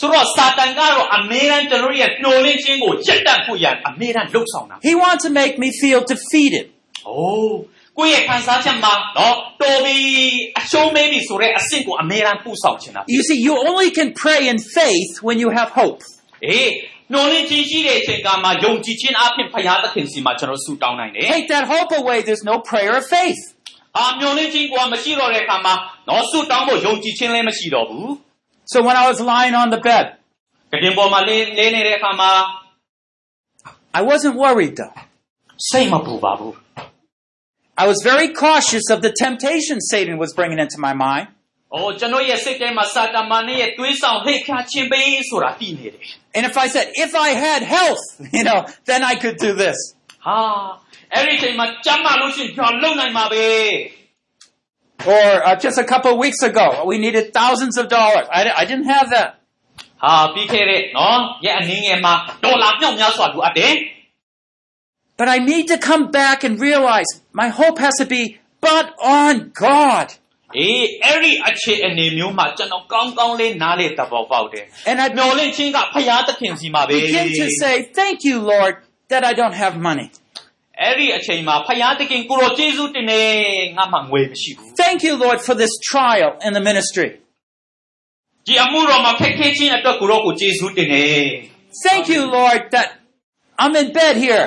S3: ဆိုတော့စာတန်ကတော့အမေရန်ကျွန်တော်ရဲ့နှိုးလင်းခြင်းကိုရက်တက်ဖို့ရန်အမေရန်လှုပ်ဆောင်တာ
S1: He wants to make me feel defeated.
S3: ။အိုး ကိုယ့်ရဲ့ခံစားချက်မှာနော်တော်ပြီအရှုံးမေးပြီဆိုတဲ့အဆင့်ကိုအမေရန်ပူဆောင်ချင်တာ
S1: You see, you only can pray in faith when you have hope.
S3: ။အေးနှိုးလင်းခြင်းရှိတဲ့အချိန်ကမှယုံကြည်ခြင်းအပြင်ဖရာသခင်စီမှာကျွန်တော်ဆုတောင်းနိုင်တယ်
S1: Take that hope away, there's no prayer of faith.
S3: ။အာမျော်လင့်ခြင်းကမရှိတော့တဲ့အခါမှာနော်ဆုတောင်းဖို့ယုံကြည်ခြင်းလည်းမရှိတော့ဘူး
S1: So when I was lying on the bed,
S3: ။ကတင်ပေါ်မှာလေးလေးနေတဲ့အခါမှာ
S1: I wasn't worried though.
S3: စိတ်မပူပါဘူး
S1: I was very cautious of the temptation Satan was bringing into my mind.
S3: ။အိုးကျွန်တော်ရဲ့စိတ်ထဲမှာစာတမန်ရဲ့တွေးဆောင်ဟိတ်ခါခြင်းပေးဆိုတာတည်နေတယ်
S1: And if I said, if I had health, you know, then I could do this.
S3: ။ဟာအဲ့ဒီအချိန်မှာကြမ်းမှလို့ရှိရင်ကျွန်တော်လုံနိုင်မှာပဲ
S1: Or uh, just a couple of weeks ago, we needed thousands of dollars. I, I didn't have that.
S3: ။ဟာပြီးခဲ့တဲ့နော်ရဲ့အနေငယ်မှာဒေါ်လာမြောက်များစွာလိုအပ်တယ်
S1: But I need to come back and realize my hope has to be but on God.
S3: ။အေးအဲ့ဒီအခြေအနေမျိုးမှာကျွန်တော်ကောင်းကောင်းလေးနားလေသဘောပေါက်တယ်
S1: And I
S3: ။မျော်လင့်ခြင်းကဖရာသခင်စီမှာပဲ
S1: begin to say, thank you, Lord, that I don't have money.
S3: အဲ့ဒီအချိန်မှာဖရာသခင်ကိုရောကျေးဇူးတင်နေငါမှငွေမရှိဘူး
S1: Thank you, Lord, for this trial in the ministry.
S3: ။ဒီအမှုတော်မှာခက်ခဲခြင်းအတွက်ကိုရောကိုကျေးဇူးတင်နေ
S1: Thank you, Lord, that I'm in bed here,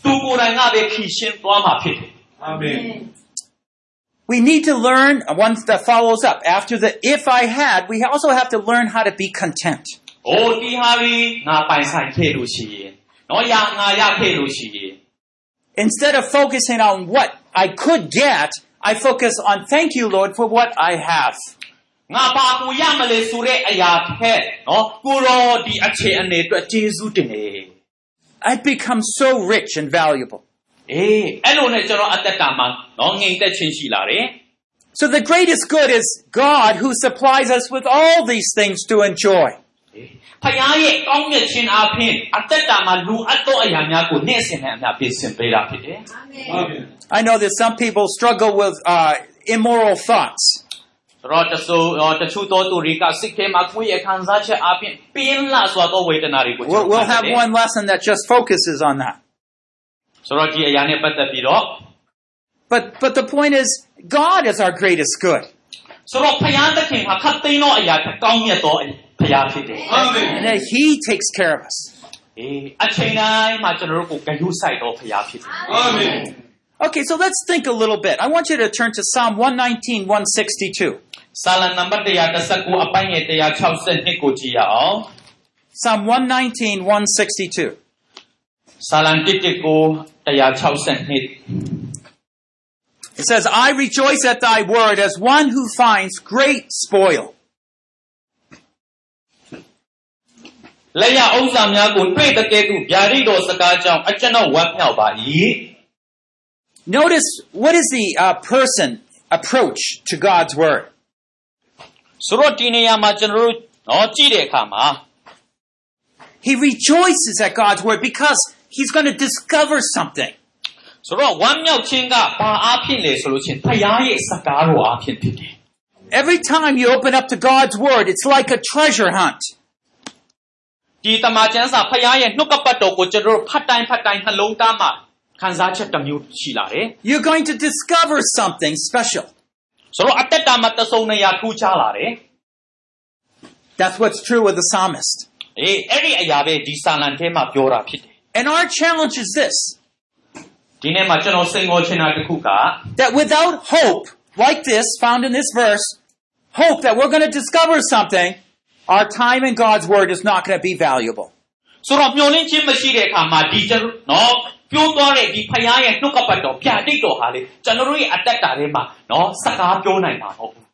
S3: အေးအဲ့ဒီအရာဖရာသခင်သူကိုယ်တိုင်ကပဲဖြည့်ရှင်းသွားမှာဖြစ်တယ်
S1: We need to learn one that follows up. After the if I had, we also have to learn how to be content.
S3: ။အိုးဒီဟာရီငါပိုင်ဆိုင်ခဲ့လို့ရှိရင်နော်ရငါရခဲ့လို့ရှိရင်
S1: Instead of focusing on what I could get, I focus on thank you, Lord, for what I have.
S3: ငါဘာကိုရမလဲဆိုတဲ့အရာထက်နော်ကိုရောဒီအခြေအနေအတွက်ကျေးဇူးတင်နေ
S1: I become so rich and valuable.
S3: ။အေးအဲ့လိုနဲ့ကျွန်တော်အသက်တာမှာနော်ငြိမ်သက်ခြင်းရှိလာတယ်
S1: So the greatest good is God who supplies us with all these things to enjoy.
S3: ။အေးဖခင်ရဲ့ကောင်းမြတ်ခြင်းအပြင်အသက်တာမှာလူအပ်သောအရာများကိုနေ့စဉ်နဲ့အများပြင်ဆင်ပေးတာဖြစ်တယ်
S1: I know that some people struggle with uh, immoral thoughts.
S3: ။ဆို တော့တဆိုတော့တချို့သောသူတွေကစိတ်ထဲမှာကိုယ့်ရဲ့ခံစားချက်အပြင်ပြင်းလာစွာသောဝေဒနာတွေကို
S1: We'll, we'll have
S3: ကျွန်တော်
S1: one lesson that just focuses on that.
S3: ဆိုတော့ဒီအရာနဲ့ပတ်သက်ပြီးတော့
S1: But, but the point is, God is our greatest good.
S3: ဆိုတော့ဖခင်သခင်ဟာခတ်သိမ်းသောအရာတစ်ကောင်းမြတ်သောဖခင်ဖြစ်တယ်
S1: And that He takes care of us.
S3: ။အေးအချိန်တိုင်းမှာကျွန်တော်တို့ကိုဂရုစိုက်သောဖခင်ဖြစ်တယ်
S1: Okay, so let's think a little bit. I want you to turn to Psalm 119, 162. Psalm 119, 162. it says, I rejoice at thy word as one who finds great spoil. Notice what is the uh, person approach to God's word?
S3: ဆိုတော့ဒီနေရာမှာကျွန်တော်တို့နော်ကြည့်တဲ့အခါမှာ
S1: He rejoices at God's word because he's going to discover something.
S3: ဆိုတော့ဝမ်းမြောက်ခြင်းကဘာအားဖြင့်လဲဆိုလို့ချင်းဖရားရဲ့စကားတော်အားဖြင့်ဖြစ်တယ်
S1: Every time you open up to God's word, it's like a treasure hunt.
S3: ဒီတမန်ကျမ်းစာဖရားရဲ့နှုတ်ကပတ်တော်ကိုကျွန်တော်တို့ဖတ်တိုင်းဖတ်တိုင်းနှလုံးသားမှာ ခံစားချက်တစ်မျိုးရှိလာတယ်
S1: You're going to discover something special.
S3: ဆိုတော့အသက်တာမှာတဆုံနေရထူးခြားလာတယ်
S1: That's what's true with the psalmist.
S3: အေးအဲ့ဒီအရာပဲဒီစာလံထဲမှာပြောတာဖြစ်တယ်
S1: And our challenge is this
S3: ဒီနေ့မှာကျွန်တော်စိန်ခေါ်ချင်တာတစ်ခုက
S1: that without hope, like this found in this verse, hope that we're going to discover something, our time in God's word is not going to be valuable.
S3: ဆိုတော့မျောလင်းခြင်းမရှိတဲ့အခါမှာဒီကျွန်တော်နော် ပြောသွားတဲ့ဒီဖရားရဲ့နှုတ်ကပတ်တော်ပြတိတ်တော်ဟာလေကျွန်တော်တို့ရဲ့အသက်တာထဲမှာနော်စကားပြောနိုင်မှာမဟုတ်ဘူး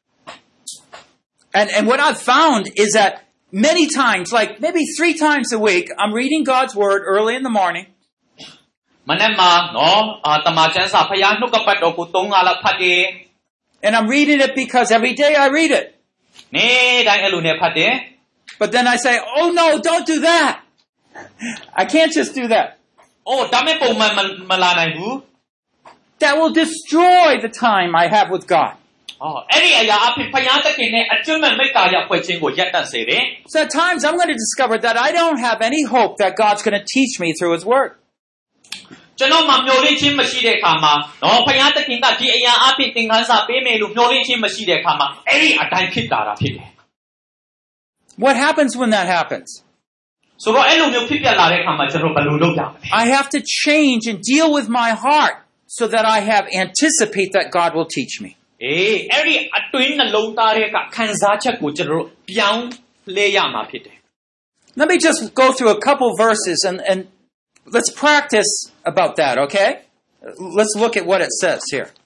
S1: And, and what I've found is that many times, like maybe three times a week, I'm reading God's word early in the morning.
S3: မနေ့မှာနော်အာတမန်ကျမ်းစာဖရားနှုတ်ကပတ်တော်ကို၃ငါလောက်ဖတ်တယ်
S1: And I'm reading it because every day I read it.
S3: နေ့တိုင်းအဲ့လိုနဲ့ဖတ်တယ်
S1: But then I say, oh no, don't do that. I can't just do that. ။
S3: အိုးဒါမဲ့ပုံမှန်မမလာနိုင်ဘူး
S1: That will destroy the time I have with God.
S3: ။အော်အဲ့ဒီအရာအဖြစ်ဖယားတခင်နဲ့အကျွမ်းမဲ့မိတ္တာရဖွဲ့ခြင်းကိုရပ်တန့်စေတယ်
S1: So at times I'm going to discover that I don't have any hope that God's going to teach me through His Word.
S3: ။ကျွန်တော်မှမျောလင့်ခြင်းမရှိတဲ့အခါမှာနော်ဖယားတခင်ကဒီအရာအဖြစ်သင်ခန်းစာပေးမယ်လို့မျောလင့်ခြင်းမရှိတဲ့အခါမှာအဲ့ဒီအတိုင်းဖြစ်တာတာဖြစ်တယ်
S1: What happens when that happens? ။
S3: ဆိုတော့အဲ့လိုမျိုးဖြစ်ပြလာတဲ့အခါမှာကျွန်တော်ဘယ်လိုလုပ်ရမလဲ
S1: I have to change and deal with my heart so that I have anticipate that God will teach me.
S3: ။အေးအဲ့ဒီအတွင်းနှလုံးသားတွေကခံစားချက်ကိုကျွန်တော်တို့ပြောင်းလဲရမှာဖြစ်တယ်
S1: Let me just go through a couple verses and, and let's practice about that, okay? Let's look at what it says here. ။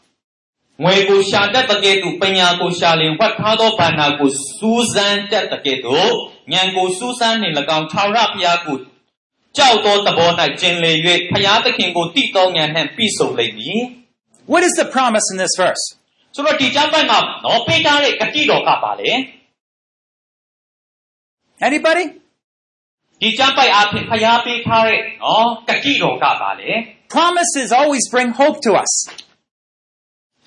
S3: ငွေကိုရှာတတ်တဲ့ကဲ့သို့ပညာကိုရှာလင်ဝတ်ထားသောဘာနာကိုစူးစမ်းတတ်တဲ့ကဲ့သို့ဉာဏ်ကိုစူးစမ်းနေ၎င်းထာဝရဘုရားကိုကြောက်သောသဘော၌ကျင်လေ၍ဘုရားသခင်ကိုတည်သောဉာဏ်နှင့်ပြည့်စုံလိမ့်မည်
S1: What is the promise in this verse?
S3: ဆိုတော့ဒီကျမ်းပိုင်းမှာနော်ပေးထားတဲ့ဂတိတော်ကပါလေ
S1: Anybody?
S3: ဒီကျမ်းပိုက်အဖြစ်ဘုရားပေးထားတဲ့နော်ဂတိတော်ကပါလေ
S1: Promises always bring hope to us.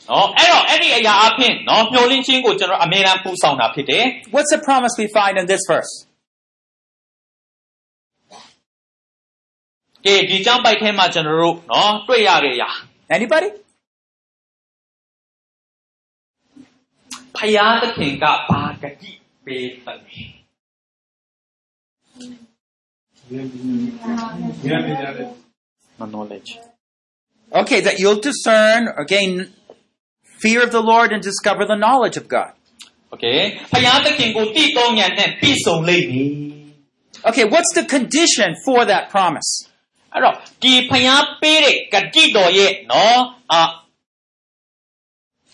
S3: နော်အဲ့တော့အဲ့ဒီအရာအဖြစ်နော်မျှော်လင့်ခြင်းကိုကျွန်တော်အမြဲတမ်းပူဆောင်တာဖြစ်တယ်
S1: What's the promise we find in this verse?
S3: ကဲဒီကျမ်းပိုက်ထဲမှာကျွန်တော်တို့နော်တွေ့ရတဲ့အရာ
S1: Anybody?
S3: ဖယားသခင်ကဘာဂတိပေးတယ်လဲ knowledge
S1: Okay, that you'll discern or gain fear of the Lord and discover the knowledge of God.
S3: okay ဖယားသခင်ကိုတည်သောဉာဏ်နဲ့ပြည့်စုံလိမ့်မည်
S1: Okay, what's the condition for that promise?
S3: အဲ့တော့ဒီဖယားပေးတဲ့ဂတိတော်ရဲ့နော်အာ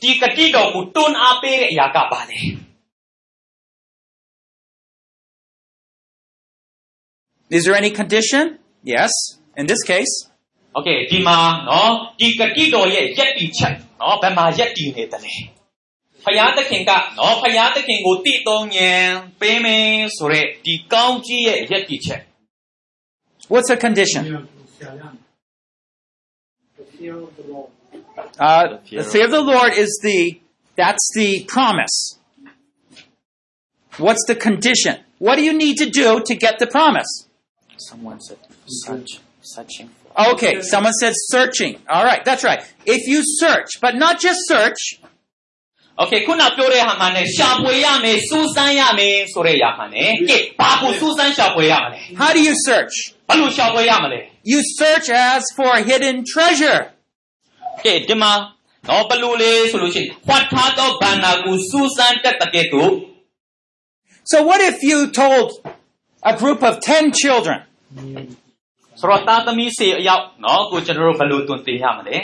S3: ဒီဂတိတော်ကိုတွန်းအားပေးတဲ့အရာကပါလေ
S1: Is there any condition? Yes, in this case.
S3: Okay ဒီမှာနော်ဒီဂတိတော်ရဲ့ယက်တီချက်နော်ဘယ်မှာယက်တီနေတယ်လဲဖယားသခင်ကနော်ဖယားသခင်ကိုတည်တော်ဉာဏ်ပေးမယ်ဆိုရက်ဒီကောင်းကြီးရဲ့ယက်တီချက်
S1: What's the condition? Uh,
S3: The fear
S1: the
S3: of-
S1: fear of the Lord is the, that's the promise. What's the condition? What do you need to do to get the promise?
S3: someone said search searching for
S1: Okay, someone said searching. All right, that's right. If you search, but not just search,
S3: Okay ခုနပြောတဲ့ဟာမှနဲ့ရှာဖွေရမယ်စူးစမ်းရမယ်ဆိုတဲ့ຢာမှနဲ့ကဲဘာကိုစူးစမ်းရှာဖွေရမလဲ
S1: how do you search?
S3: ဘာလို့ရှာဖွေရမလဲ
S1: You search as for hidden treasure.
S3: ကဲဒီမှာတော့ဘလို့လေဆိုလို့ရှိရင်ဖွက်ထားသောဘန္နာကိုစူးစမ်းတတ်တဲ့ကဲ့သို့
S1: So what if you told a group of 10 children,
S3: ဆိုတော့တာသမီးစေအယောက်နော်ကိုကျွန်တော်တို့ဘလို့တွင်တင်ရမလဲ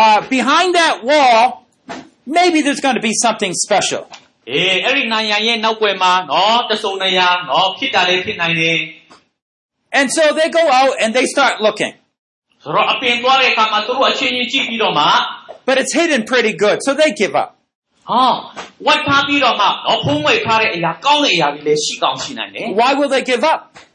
S1: uh, behind that wall, maybe there's going to be something special.
S3: အေးအဲ့ဒီနိုင်ရန်ရဲ့နောက်ွယ်မှာနော်တစုံနေရာနော်ဖြစ်တာလေးဖြစ်နိုင်တယ်
S1: And so they go out and they start looking.
S3: ဆိုတော့အပင်သွားတဲ့အခါမှာသူတို့အချင်းချင်းကြည့်ပြီးတော့မှ
S1: But it's hidden pretty good, so they give up.
S3: ဟာဝတ်ထားပြီးတော့မှနော်ဖုံးဝဲထားတဲ့အရာကောင်းတဲ့အရာတွေလည်းရှိကောင်းရှိနိုင်တယ်
S1: Why will they give up?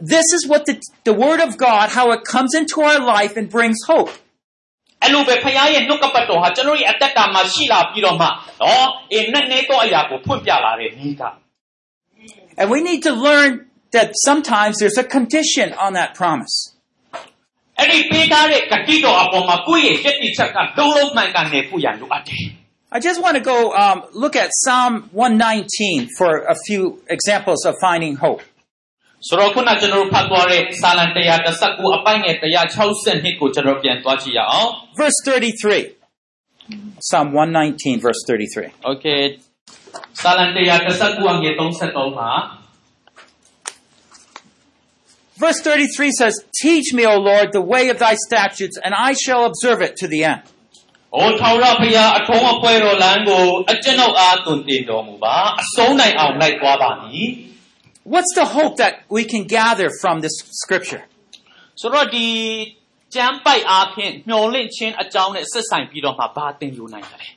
S1: this is what the, the Word of God, how it comes into our life and brings hope.
S3: အဲ့လိုပဲဖခင်ရဲ့နှုတ်ကပတ်တော်ဟာကျွန်တော်ရဲ့အသက်တာမှာရှိလာပြီးတော့မှနော်အေးနဲ့နေတော့အရာကိုဖွင့်ပြလာတဲ့ဤက
S1: And we need to learn that sometimes there's a condition on that promise.
S3: အဲ့ဒီပေးထားတဲ့ဂတိတော်အပေါ်မှာကိုယ့်ရဲ့ယက်တိချက်ကလုံးလုံးမှန်ကန်နေဖို့ရန်လိုအပ်တယ်
S1: I just want to go um, look at Psalm 119 for a few examples of finding hope.
S3: ဆိုတော့ခုနကျွန်တော်တို့ဖတ်သွားတဲ့စာလံ119အပိုင်းငယ်162ကိုကျွန်တော်ပြန်သွားကြည့်ရအောင်
S1: Verse 33. Psalm 119, verse 33.
S3: Okay စာလံ119အငယ်33မှာ
S1: Verse 33 says, Teach me, O Lord, the way of thy statutes, and I shall observe it to the end.
S3: ။အိုထောင်ရဖျားအထုံးအပွဲတော်လမ်းကိုအကျွန်ုပ်အားသွန်သင်တော်မူပါအဆုံးနိုင်အောင်လိုက်သွားပါမည်
S1: What's the hope that we can gather from this scripture?
S3: ။ဆိုတော့ဒီကျမ်းပိုက်အားဖြင့်မျော်လင့်ခြင်းအကြောင်းနဲ့ဆက်ဆိုင်ပြီးတော့မှဘာသင်ယူနိုင်တယ်လဲ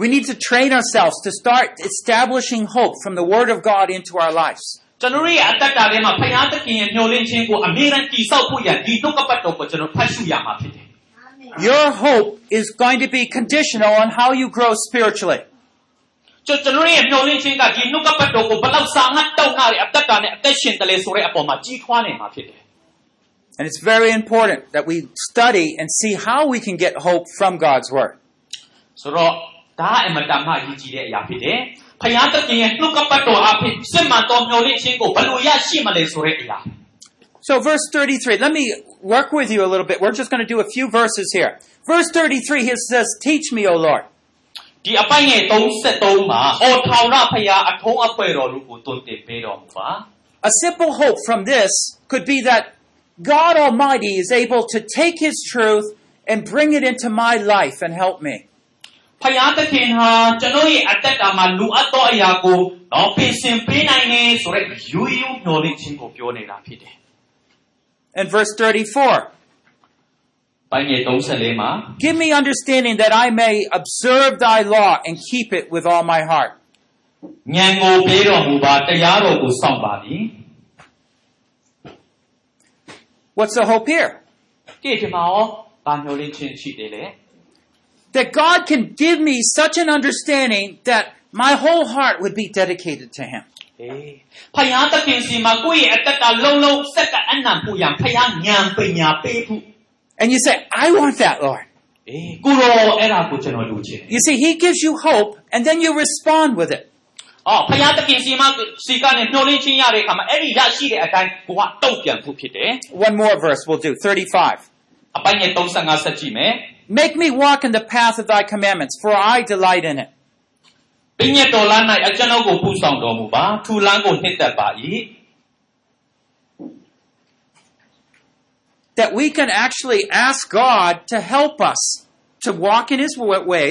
S1: We need to train ourselves to start establishing hope from the Word of God into our lives.
S3: ။ကျွန်တော်ရဲ့အသက်တာထဲမှာဖျားသခင်ရဲ့မျော်လင့်ခြင်းကိုအမြဲတမ်းတည်ဆောက်ဖို့ရန်ဒီနှုတ်ကပတ်တော်ကိုကျွန်တော်ဖတ်ရှုရမှာဖြစ်တယ်
S1: Your hope is going to be conditional on how you grow spiritually. ။
S3: ကျွန်တော်ရဲ့မျော်လင့်ခြင်းကဒီနှုတ်ကပတ်တော်ကိုဘယ်လောက်စာငတ်တောက်နာတဲ့အသက်တာနဲ့အသက်ရှင်တယ်လေဆိုတဲ့အပေါ်မှာကြီးထွားနေမှာဖြစ်တယ်
S1: And it's very important that we study and see how we can get hope from God's Word.
S3: ။ဆိုတော့ဒါအမတန်မှရည်ကြည်တဲ့အရာဖြစ်တယ်။ဖယားသခင်ရဲ့နှုတ်ကပတ်တော်အဖြစ်စစ်မှန်သောမျှော်လင့်ခြင်းကိုဘယ်လိုရရှိမလဲဆိုတဲ့အရာ
S1: So, verse 33, let me work with you a little bit. We're just going to do a few verses here. Verse 33, he says, Teach me, O Lord.
S3: ဒီအပိုင်းငယ်33မှာအော်ထောင်ရဖယားအထုံးအဖွဲတော်လူကိုတွင်တင်ပေးတော်မူပါ
S1: A simple hope from this could be that God Almighty is able to take His truth and bring it into my life and help me.
S3: ဖယားသခင်ဟာကျွန်တော်ရဲ့အသက်တာမှာလူအပ်သောအရာကိုတော့ပြင်ဆင်ပေးနိုင်တယ်ဆိုတဲ့ယူယူမျှော်လင့်ခြင်းကိုပြောနေတာဖြစ်တယ်
S1: And verse 34,
S3: ပိုင်းငယ်34မှာ
S1: Give me understanding that I may observe thy law and keep it with all my heart. What's the hope here? That God can give me such an understanding that my whole heart would be dedicated to Him.
S3: အေးဖယားသခင်စီမှာကိုယ့်ရဲ့အသက်တာလုံးလုံးစက်ကအနံ့ပူရန်ဖယားဉာဏ်ပညာပေးဖို့
S1: And you say, I want that, Lord.
S3: အေးကိုရောအဲ့ဒါကိုကျွန်တော်လူချင်တယ်
S1: You see, He gives you hope and then you respond with it.
S3: အော်ဖယားသခင်စီမှာစီကနေမျှော်လင့်ခြင်းရတဲ့အခါမှာအဲ့ဒီရရှိတဲ့အတိုင်းကိုကတုံ့ပြန်ဖို့ဖြစ်တယ်
S1: One more verse we'll do, 35.
S3: အပိုင်းငယ်35ဆက်ကြည့်မယ်
S1: Make me walk in the path of thy commandments, for I delight in it.
S3: ပညတ်တော်လမ်း၌အကျွန်ုပ်ကိုပူဆောင်တော်မူပါထူလန်းကိုနှစ်သက်ပါ၏
S1: That we can actually ask God to help us to walk in his wa- way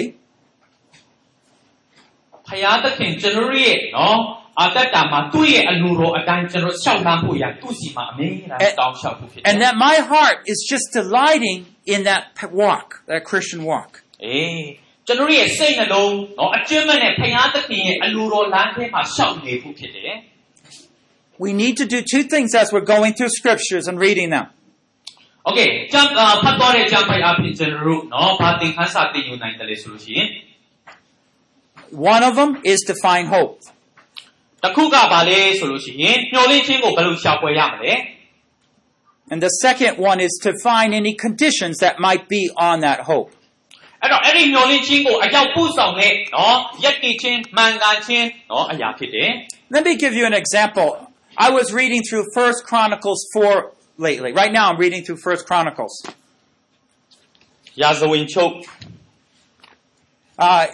S3: ဖ ယားသခင်ကျွန်တော်တို့ရဲ့နော်အတ္တတာမှာသူ့ရဲ့အလိုတော်အတိုင်းကျွန်တော်ရှောက်လန်းဖို့ရသူ့စီမှာအမြဲတမ်းတောင်းလျှောက်ဖို့ဖြစ်တယ်
S1: And that my heart is just delighting in that p- walk, that Christian walk.
S3: အေးကျွန်တော်တို့ရဲ့စိတ်နှလုံးနော်အကျဉ်းမဲ့နဲ့ဖယားသခင်ရဲ့အလိုတော်လမ်းထဲမှာရှောက်နေဖို့ဖြစ်တယ်
S1: We need to do two things as we're going through scriptures and reading them. ။
S3: Okay ကျမ်းအာဖတ်တော်တဲ့ကျမ်းပိုက်အဖြစ်ကျွန်တော်တို့နော်ဘာသင်ခန်းစာသင်ယူနိုင်တယ်လဲဆိုလို့ရှိရင်
S1: One of them is to find hope.
S3: တစ်ခုကဘာလဲဆိုလို့ရှိရင်မျှော်လင့်ခြင်းကိုဘယ်လိုရှာဖွေရမလဲ
S1: And the second one is to find any conditions that might be on that hope.
S3: ။အဲ့တော့အဲ့ဒီမျှော်လင့်ခြင်းကိုအရောက်ပို့ဆောင်တဲ့နော်ယက်တည်ခြင်းမှန်ကန်ခြင်းနော်အရာဖြစ်တယ်
S1: Let me give you an example. I was reading through First Chronicles 4 lately. Right now I'm reading through First Chronicles.
S3: ။ရာဇဝင်ချုပ်
S1: Uh,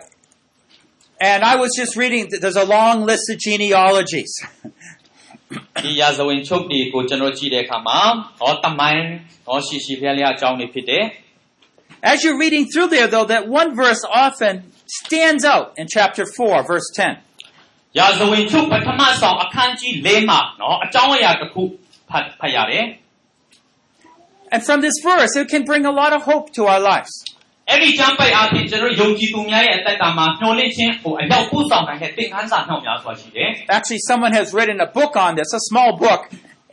S1: and I was just reading, there's a long list of genealogies.
S3: ဒီရာဇဝင်ချုပ်တွေကိုကျွန်တော်ကြည့်တဲ့အခါမှာဟောတမိုင်းဟောရှိရှိဖျက်လျက်အကြောင်းတွေဖြစ်တယ်
S1: As you're reading through there, though, that one verse often stands out in chapter 4, verse 10.
S3: ။ရာဇဝင်ချုပ်ပထမဆောင်အခန်းကြီး၄မှာနော်အကြောင်းအရာတစ်ခုဖတ်ဖတ်ရတယ်
S1: And from this verse, it can bring a lot of hope to our lives.
S3: ။အဲ့ဒီကျမ်းပိုက်အဖြစ်ကျွန်တော်ယုံကြည်သူများရဲ့အသက်တာမှာမျှော်လင့်ခြင်းကိုအရောက်ပို့ဆောင်နိုင်တဲ့သင်ခန်းစာနှောက်များစွာရှိတယ်
S1: Actually, someone has written a book on this, a small book,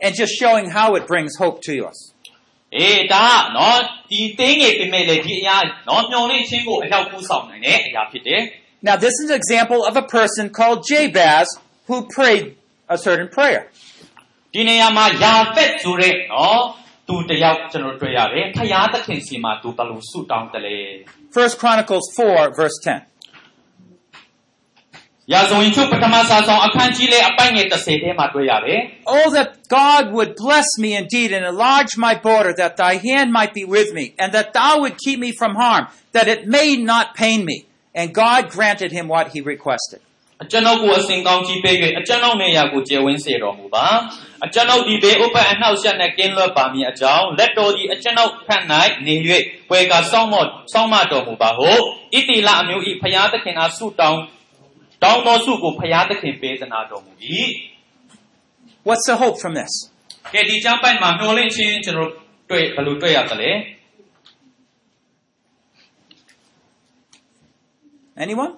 S1: and just showing how it brings hope to us.
S3: ။အေးဒါကနော်ဒီသိငယ်ပြင်မဲ့လေဒီအရာနော်မျှော်လင့်ခြင်းကိုအရောက်ပို့ဆောင်နိုင်တဲ့အရာဖြစ်တယ်
S1: Now, this is an example of a person called Jabez who prayed a certain prayer.
S3: ။ဒီနေရာမှာယာဖက်ဆိုတဲ့နော် သူတယောက်ကျွန်တော်တွေ့ရတယ်။ဖယားသခင်စီမှာသူဘယ်လိုဆုတောင်းတယ်လဲ။
S1: First Chronicles 4, verse 10.
S3: ရာဇဝင်ချုပ်ပထမစာဆောင်အခန်းကြီးလေးအပိုင်ငယ်30ထဲမှာတွေ့ရတယ်
S1: Oh, that God would bless me indeed and enlarge my border, that thy hand might be with me, and that thou would keep me from harm, that it may not pain me. And God granted him what he requested.
S3: အကျွန်ုပ်ကိုအစဉ်ကောင်းကြီးပေး၍အကျွန်ုပ်နေရာကိုကျေဝင်းစေတော်မူပါအကျွန်ုပ်ဒီဘေးဥပ္ပအနှောက်အယှက်နဲ့ကင်းလွတ်ပါမည်အကြောင်းလက်တော်ဒီအကျွန်ုပ်ဖက်၌နေ၍ဝေကစောင့်မော့စောင့်မတော်မူပါဟုဣတိလအမျိုးဤဖျားသခင်အားဆုတောင်းတောင်းတော်ဆုကိုဖျားသခင်ပေးသနာတော်မူ၏。
S1: What's the hope from this?
S3: ကဲဒီကျမ်းပိုက်မှာမျှော်လင့်ခြင်းကျွန်တော်တွေ့ဘယ်လိုတွေ့ရသလဲ
S1: Anyone?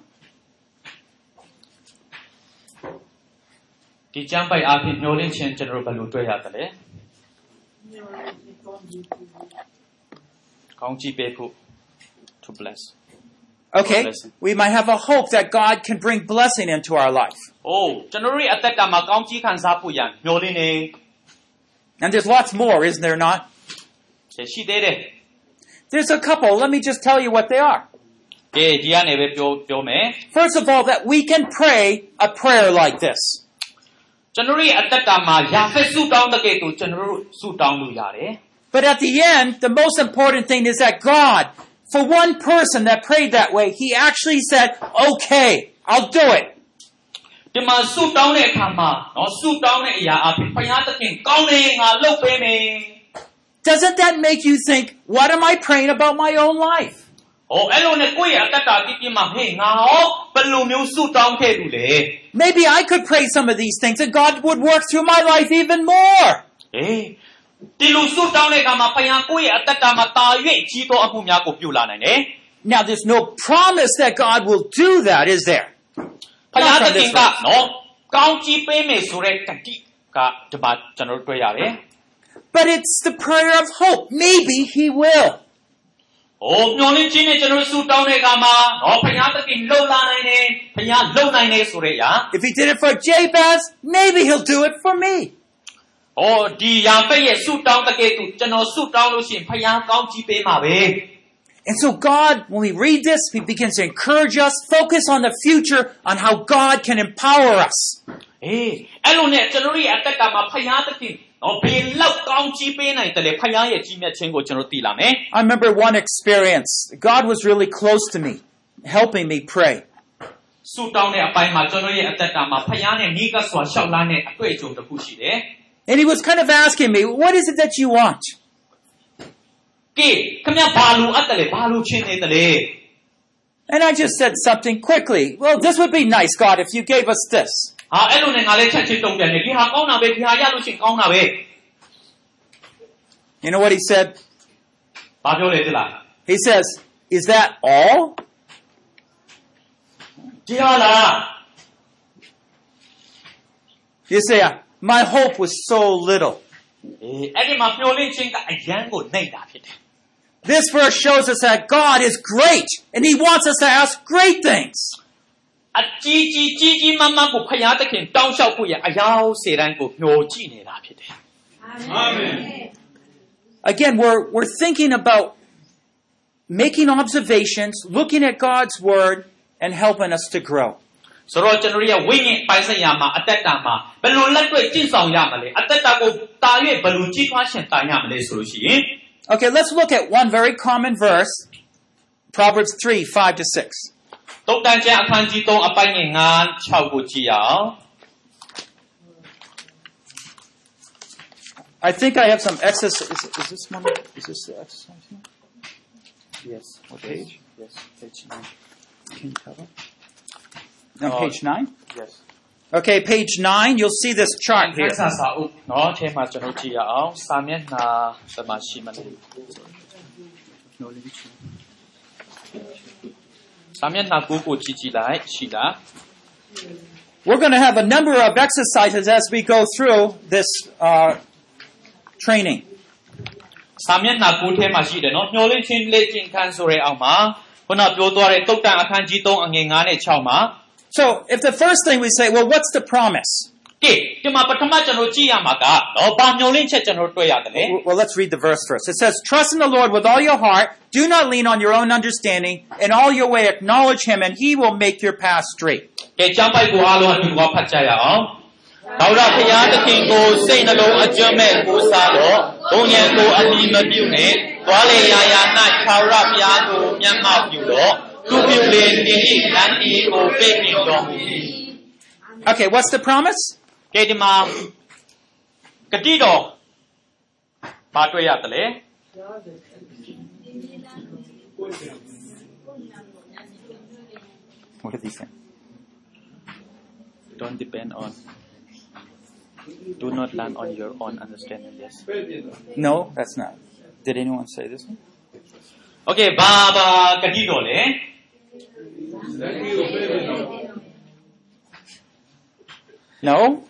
S3: ဒီကျမ်းပိုက်အားဖြင့်မျှော်လင့်ခြင်းကျွန်တော်ဘယ်လိုတွေ့ရသလဲကောင်းချီးပေးဖို့ to bless
S1: Okay,
S3: Blessing.
S1: we might have a hope that God can bring blessing into our life.
S3: ။အိုးကျွန်တော်တို့ရဲ့အသက်ကမှာကောင်းကြီးခံစားဖို့ရန်မျှော်လင့်နေ
S1: And there's lots more, isn't there not?
S3: တယ်ရှိသေးတယ်
S1: There's a couple. Let me just tell you what they are.
S3: ။ကဲဒီကနေပဲပြောပြောမယ်
S1: First of all, that we can pray a prayer like this. ။
S3: ကျွန်တော်တို့ရဲ့အသက်ကမှာယာဖက်ဆုတောင်းတဲ့ကဲ့သို့ကျွန်တော်တို့ဆုတောင်းလို့ရတယ်။
S1: But at the end, the most important thing is that God, for one person that prayed that way, he actually said, okay, I'll do it.
S3: ဒီမှာဆုတောင်းတဲ့အခါမှာနော်ဆုတောင်းတဲ့အရာအဖြစ်ဘုရားသခင်ကောင်းတယ်ငါလုပ်ပေးမယ်
S1: Doesn't that make you think, what am I praying about my own life? ။
S3: ဟောအဲ့လိုနဲ့ကိုယ့်ရဲ့အသက်တာတိတိမှာဟေးငါဟောဘယ်လိုမျိုးဆုတောင်းခဲ့သူလဲ
S1: Maybe I could pray some of these things and God would work through my life even more.
S3: ။အေးဒီလိုဆုတောင်းတဲ့အခါမှာဘုရားကိုယ့်ရဲ့အသက်တာမှာတာ၍ကြီးသောအမှုများကိုပြုလာနိုင်တယ်။
S1: Now, there's no promise that God will do that, is there?
S3: ဖယားသခင်ကနော်ကောင်းကြီးပေးမယ်ဆိုတဲ့တတိကဒီမှာကျွန်တော်တို့တွေ့ရတယ်
S1: But it's the prayer of hope. Maybe He will. ။
S3: ဟိုမျောလင်းခြင်းနဲ့ကျွန်တော်တို့ဆုတောင်းတဲ့အခါမှာနော်ဖယားသခင်လှုပ်လာနိုင်တယ်ဖယားလှုပ်နိုင်တယ်ဆိုတဲ့အရာ
S1: If He did it for Jabez, maybe He'll do it for me.
S3: ဟောဒီရာဖက်ရဲ့ဆုတောင်းတဲ့ကဲ့သို့ကျွန်တော်ဆုတောင်းလို့ရှိရင်ဖယားကောင်းကြီးပေးမှာပဲ
S1: And so God, when we read this, He begins to encourage us, focus on the future, on how God can empower us.
S3: ။အေးအဲ့လိုနဲ့ကျွန်တော်တို့ရဲ့အသက်ကမှာဖယားသခင်နော်ဘယ်လောက်ကောင်းကြီးပေးနိုင်တယ်လဲဖယားရဲ့ကြီးမြတ်ခြင်းကိုကျွန်တော်သိလာမယ်
S1: I remember one experience. God was really close to me, helping me pray. And he was kind of asking me, what is it that you want? And I just said something quickly. Well, this would be nice, God, if you gave us this.
S3: ဟာအဲ့လိုနဲ့ငါလည်းချက်ချင်းတုံ့ပြန်တယ်ဒီဟာကောင်းတာပဲဒီဟာရလို့ရှိရင်ကောင်းတာပဲ
S1: You know what he said?
S3: ဘာပြောလဲသိလား
S1: He says, Is that all?
S3: ဒီဟာလား
S1: You say, "Uh, My hope was so little.
S3: အေးအဲ့ဒီမှာမျောလင့်ခြင်းကအယံကိုနှိပ်တာဖြစ်တယ်
S1: This verse shows us that God is great and he wants us to ask great things.
S3: အကြီးကြီးကြီးကြီးမားမားကိုဖျားသခင်တောင်းလျှောက်ဖို့ရအယောက်စေတိုင်းကိုမျောကြည့်နေတာဖြစ်တယ်
S1: Again, we're, we're thinking about making observations, looking at God's word, and helping us to grow.
S3: ဆိုတော့ကျွန်တော်တို့ရဲ့ဝိညာဉ်ပိုင်းဆိုင်ရာမှာအသက်တာမှာဘယ်လိုလက်တွေ့ကျင့်ဆောင်ရမလဲအသက်တာကိုတာ၍ဘယ်လိုကြီးထွားရှင်တာရမလဲဆိုလို့ရှိရင်
S1: Okay, let's look at one very common verse Proverbs 3 5 to 6.
S3: တုတ်တန်ကျမ်းအခန်းကြီး3အပိုင်းငယ်9 6ကိုကြည့်ရအောင်
S1: I think I have some exercise. Is, is this one? Is this the exercise? Here? Yes. What page? Yes, page 9. Can you tell it? No,
S3: Oh.
S1: page 9?
S3: yes
S1: Okay, page 9, you'll see this chart
S3: ဒီ
S1: here.
S3: စာစာအုပ်เนาะအဲမှာကျွန်တော်ကြည့်ရအောင်စာမျက်နှာသမာရှိမလဲ
S1: We're going to have a number of exercises as we go through this uh, training. So if the first thing we say well what's the promise? Well let's read the verse first. It says trust in the Lord with all your heart, do not lean on your own understanding, in all your way acknowledge him and he will make your path straight.
S3: ကဲကျမ်းပိုက်ကိုအားလုံးအတူတူဖတ်ကြရအောင်။ဒါဝရဖျားသခင်ကိုစိတ်နှလုံးအကျွမ်းမဲ့ကိုးစားတော့ဘုံရန်ကိုအမိမပြုနဲ့သွားလေရာရာ၌ဒါဝရဖျားကိုမျက်မှောက်ပြုတော့သူပြုလေနေဤလမ်းဤကိုပြည့်ပြည့်တော်မူ၏
S1: Okay, what's the promise?
S3: ကဲဒီမှာဂတိတော်ဘာတွေ့ရသလဲ။
S1: What is this?
S2: Don't depend on do not land on your own understanding yes.
S1: No that's not. Did anyone say this? One
S3: okay ဘာဘာဂတိတော်လဲ။
S1: No?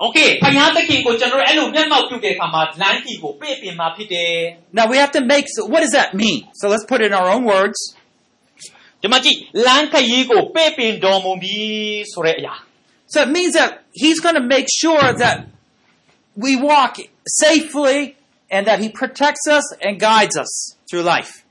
S3: Okay,
S1: Now we have to make, so what does that mean? So let's put it in our own words. So it means that he's going to make sure that we walk safely and that he protects us and guides us through life.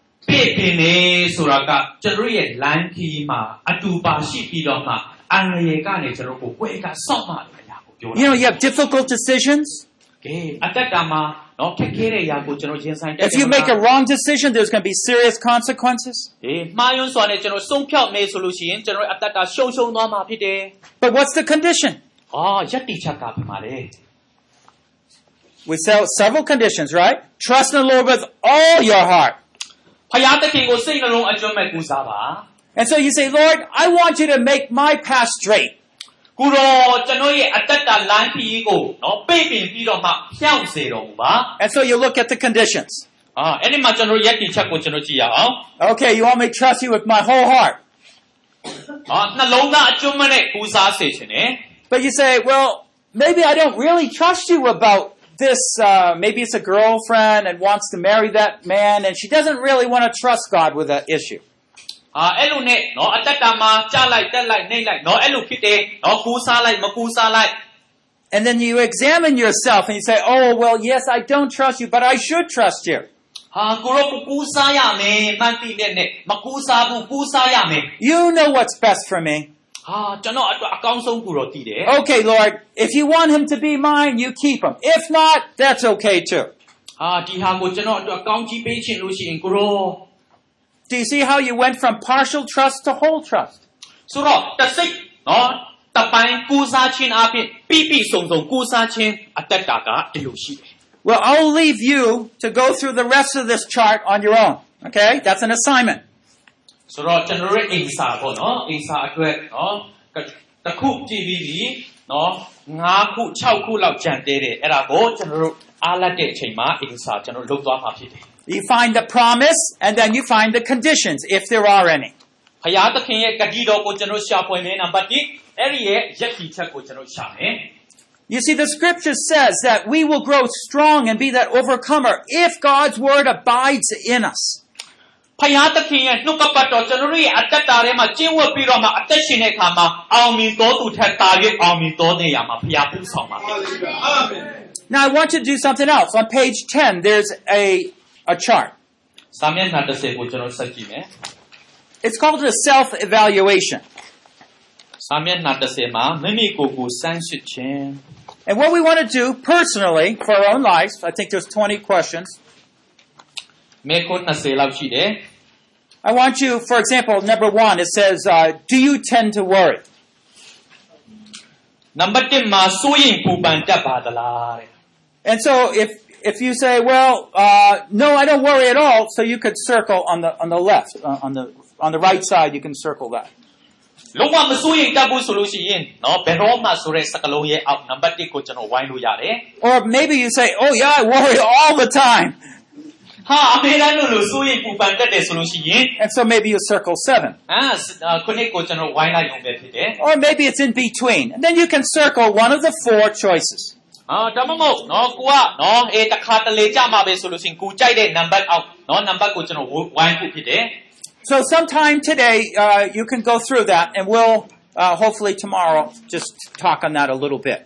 S1: You know, you have difficult decisions. If you make a wrong decision, there's going to be serious consequences. But what's the condition? We sell several conditions, right? Trust in the Lord with all your heart. And so you say, Lord, I want you to make my path straight.
S3: ကုတော်ကျွန်တော်ရဲ့အတက်တာလမ်းခရီးကိုနော်ပိတ်ပင်ပြီးတော့မှဖြောင့်စေတော်မူပါ
S1: And so you look at the conditions.
S3: ။အာအဲ့ဒီမှာကျွန်တော်ယက်တိချက်ကိုကျွန်တော်ကြည့်ရအောင်
S1: Okay, you want me to trust you with my whole heart.
S3: ။အာနှလုံးသားအကျွမ်းမဲ့ကူစားစေခြင်းနဲ့
S1: But you say, well, maybe I don't really trust you about this. Uh, maybe it's a girlfriend and wants to marry that man, and she doesn't really want to trust God with that issue.
S3: အာအဲ့လိုနဲ့နော်အတက်တာမှာကြားလိုက်တက်လိုက်နှိမ့်လိုက်နော်အဲ့လိုဖြစ်တယ်နော်ကူစားလိုက်မကူစားလိုက်
S1: And then you examine yourself and you say, oh, well, yes, I don't trust you, but I should trust you.
S3: ဟာကိုရောကူးစားရမယ်မှန်တိနဲ့နဲ့မကူးစားဘူးကူးစားရမယ်
S1: You know what's best for me.
S3: ဟာကျွန်တော်အတွက်အကောင်းဆုံးကိုတော့တည်တယ်
S1: Okay, Lord, if you want him to be mine, you keep him. If not, that's okay too. Do you see how you went from partial trust to whole trust?
S3: ဆိုတော့တစ်စိတ်နော်တပိုင်းကူစားခြင်းအပြင်ပြပြစုံစုံကူစားခြင်းအတ္တတာကဒီလိုရှိတယ်
S1: Well, I'll leave you to go through the rest of this chart on your own. Okay? That's an assignment.
S3: ဆိုတော့ကျွန်တော်တို့ရဲ့အိမ်စာပေါ့နော်အိမ်စာအတွက်နော်ကတစ်ခုကြည့်ပြီးပြီနော်၅ခု6ခုလောက်ကြံသေးတယ်အဲ့ဒါကိုကျွန်တော်တို့အားလက်တဲ့အချိန်မှာအိမ်စာကျွန်တော်တို့လုပ်သွားမှာဖြစ်တယ်
S1: You find the promise and then you find the conditions, if there are any.
S3: ဖယားသခင်ရဲ့ဂတိတော်ကိုကျွန်တော်ရှာဖွေမယ်နံပါတ်1အဲ့ဒီရဲ့ယက်တီချက်ကိုကျွန်တော်ရှာမယ်
S1: You see, the scripture says that we will grow strong and be that overcomer if God's word abides in us.
S3: ဖယားသခင်ရဲ့နှုတ်ကပတ်တော်ကျွန်တော်တို့ရဲ့အတ္တတာထဲမှာကျင့်ဝတ်ပြီးတော့မှအသက်ရှင်တဲ့အခါမှာအောင်မြင်တော်သူထက်တာ၍အောင်မြင်တော်တဲ့နေရာမှာဖယားပူဆောင်ပါဖြစ်တယ်
S1: Now, I want you to do something else. On page 10, there's a, a chart.
S3: စာမျက်နှာ30ကိုကျွန်တော်ဆက်ကြည့်မယ်
S1: It's called a self evaluation.
S3: စာမျက်နှာ30မှာမိမိကိုယ်ကိုစမ်းစစ်ခြင်း
S1: And what we want to do personally for our own lives, I think there's 20 questions.
S3: မေခွန်း20လောက်ရှိတယ်
S1: I want you, for example, number one, it says, uh, Do you tend to worry?
S3: နံပါတ်1မှာစိုးရင်ပူပန်တတ်ပါသလားတဲ့
S1: And so if, if you say, Well, uh, no, I don't worry at all, so you could circle on the, on the left, uh, on, the, on the right side, you can circle that.
S3: လုံးဝမစိုးရင်တတ်ဘူးဆိုလို့ရှိရင်နော်ဘယ်တော့မှဆိုတဲ့စကားလုံးရဲ့အောက်နံပါတ်1ကိုကျွန်တော်ဝိုင်းလို့ရတယ်
S1: Or maybe you say, Oh, yeah, I worry all the time.
S3: ဟာအမေရိကန်လို့လို့စိုးရင်ပူပန်တတ်တယ်ဆိုလို့ရှိရင်
S1: And so maybe you circle seven.
S3: အာခုနှစ်ကိုကျွန်တော်ဝိုင်းလိုက်ရုံပဲဖြစ်တယ်
S1: Or maybe it's in between. And then you can circle one of the four choices.
S3: အာဒါမှမဟုတ်နော်ကိုကနော်အေးတစ်ခါတလေကြမှာပဲဆိုလို့ရှိရင်ကိုကြိုက်တဲ့နံပါတ်အောက်နော်နံပါတ်ကိုကျွန်တော်ဝိုင်းဖို့ဖြစ်တယ်
S1: So sometime today, uh, you can go through that, and we'll uh, hopefully tomorrow just talk on that a little bit.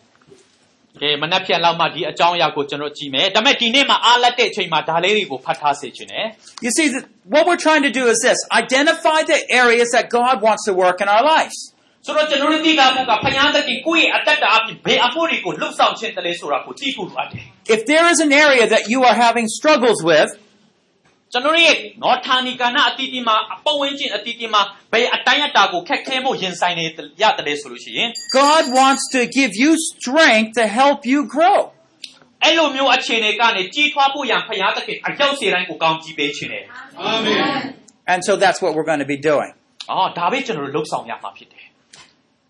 S3: ကဲမနက်ဖြန်လောက်မှဒီအကြောင်းအရာကိုကျွန်တော်ကြည့်မယ်ဒါပေမဲ့ဒီနေ့မှာအားလက်တဲ့အချိန်မှာဒါလေးတွေကိုဖတ်ထားစေချင်တယ်
S1: You see, th- what we're trying to do is this identify the areas that God wants to work in our lives.
S3: ဆိုတော့ကျွန်တော်တို့သိတာကဖယားတခင်ကိုယ့်ရဲ့အတ္တတာအပြင်ဘယ်အမှုတွေကိုလှုပ်ဆောင်ခြင်းတလဲဆိုတာကိုသိဖို့လိုအပ်တယ်
S1: If there is an area that you are having struggles with,
S3: ကျွန်တော်ရဲ့နော်ဌာနီကဏ္ဍအတီးတီးမှာအပဝင်းချင်းအတီးတီးမှာဘယ်အတိုင်းအတာကိုခက်ခဲမှုရင်ဆိုင်နေရတယ်ဆိုလို့ရှိရင်
S1: God wants to give you strength to help you grow.
S3: အဲ့လိုမျိုးအခြေအနေကနေကြီးထွားဖို့ရန်ဖယားတခင်အရောက်စေတိုင်းကိုကောင်းကြည့်ပေးခြင်းတယ်
S1: And so that's what we're going to be doing.
S3: ။အော်ဒါပဲကျွန်တော်တို့လှုပ်ဆောင်ရမှာဖြစ်တယ်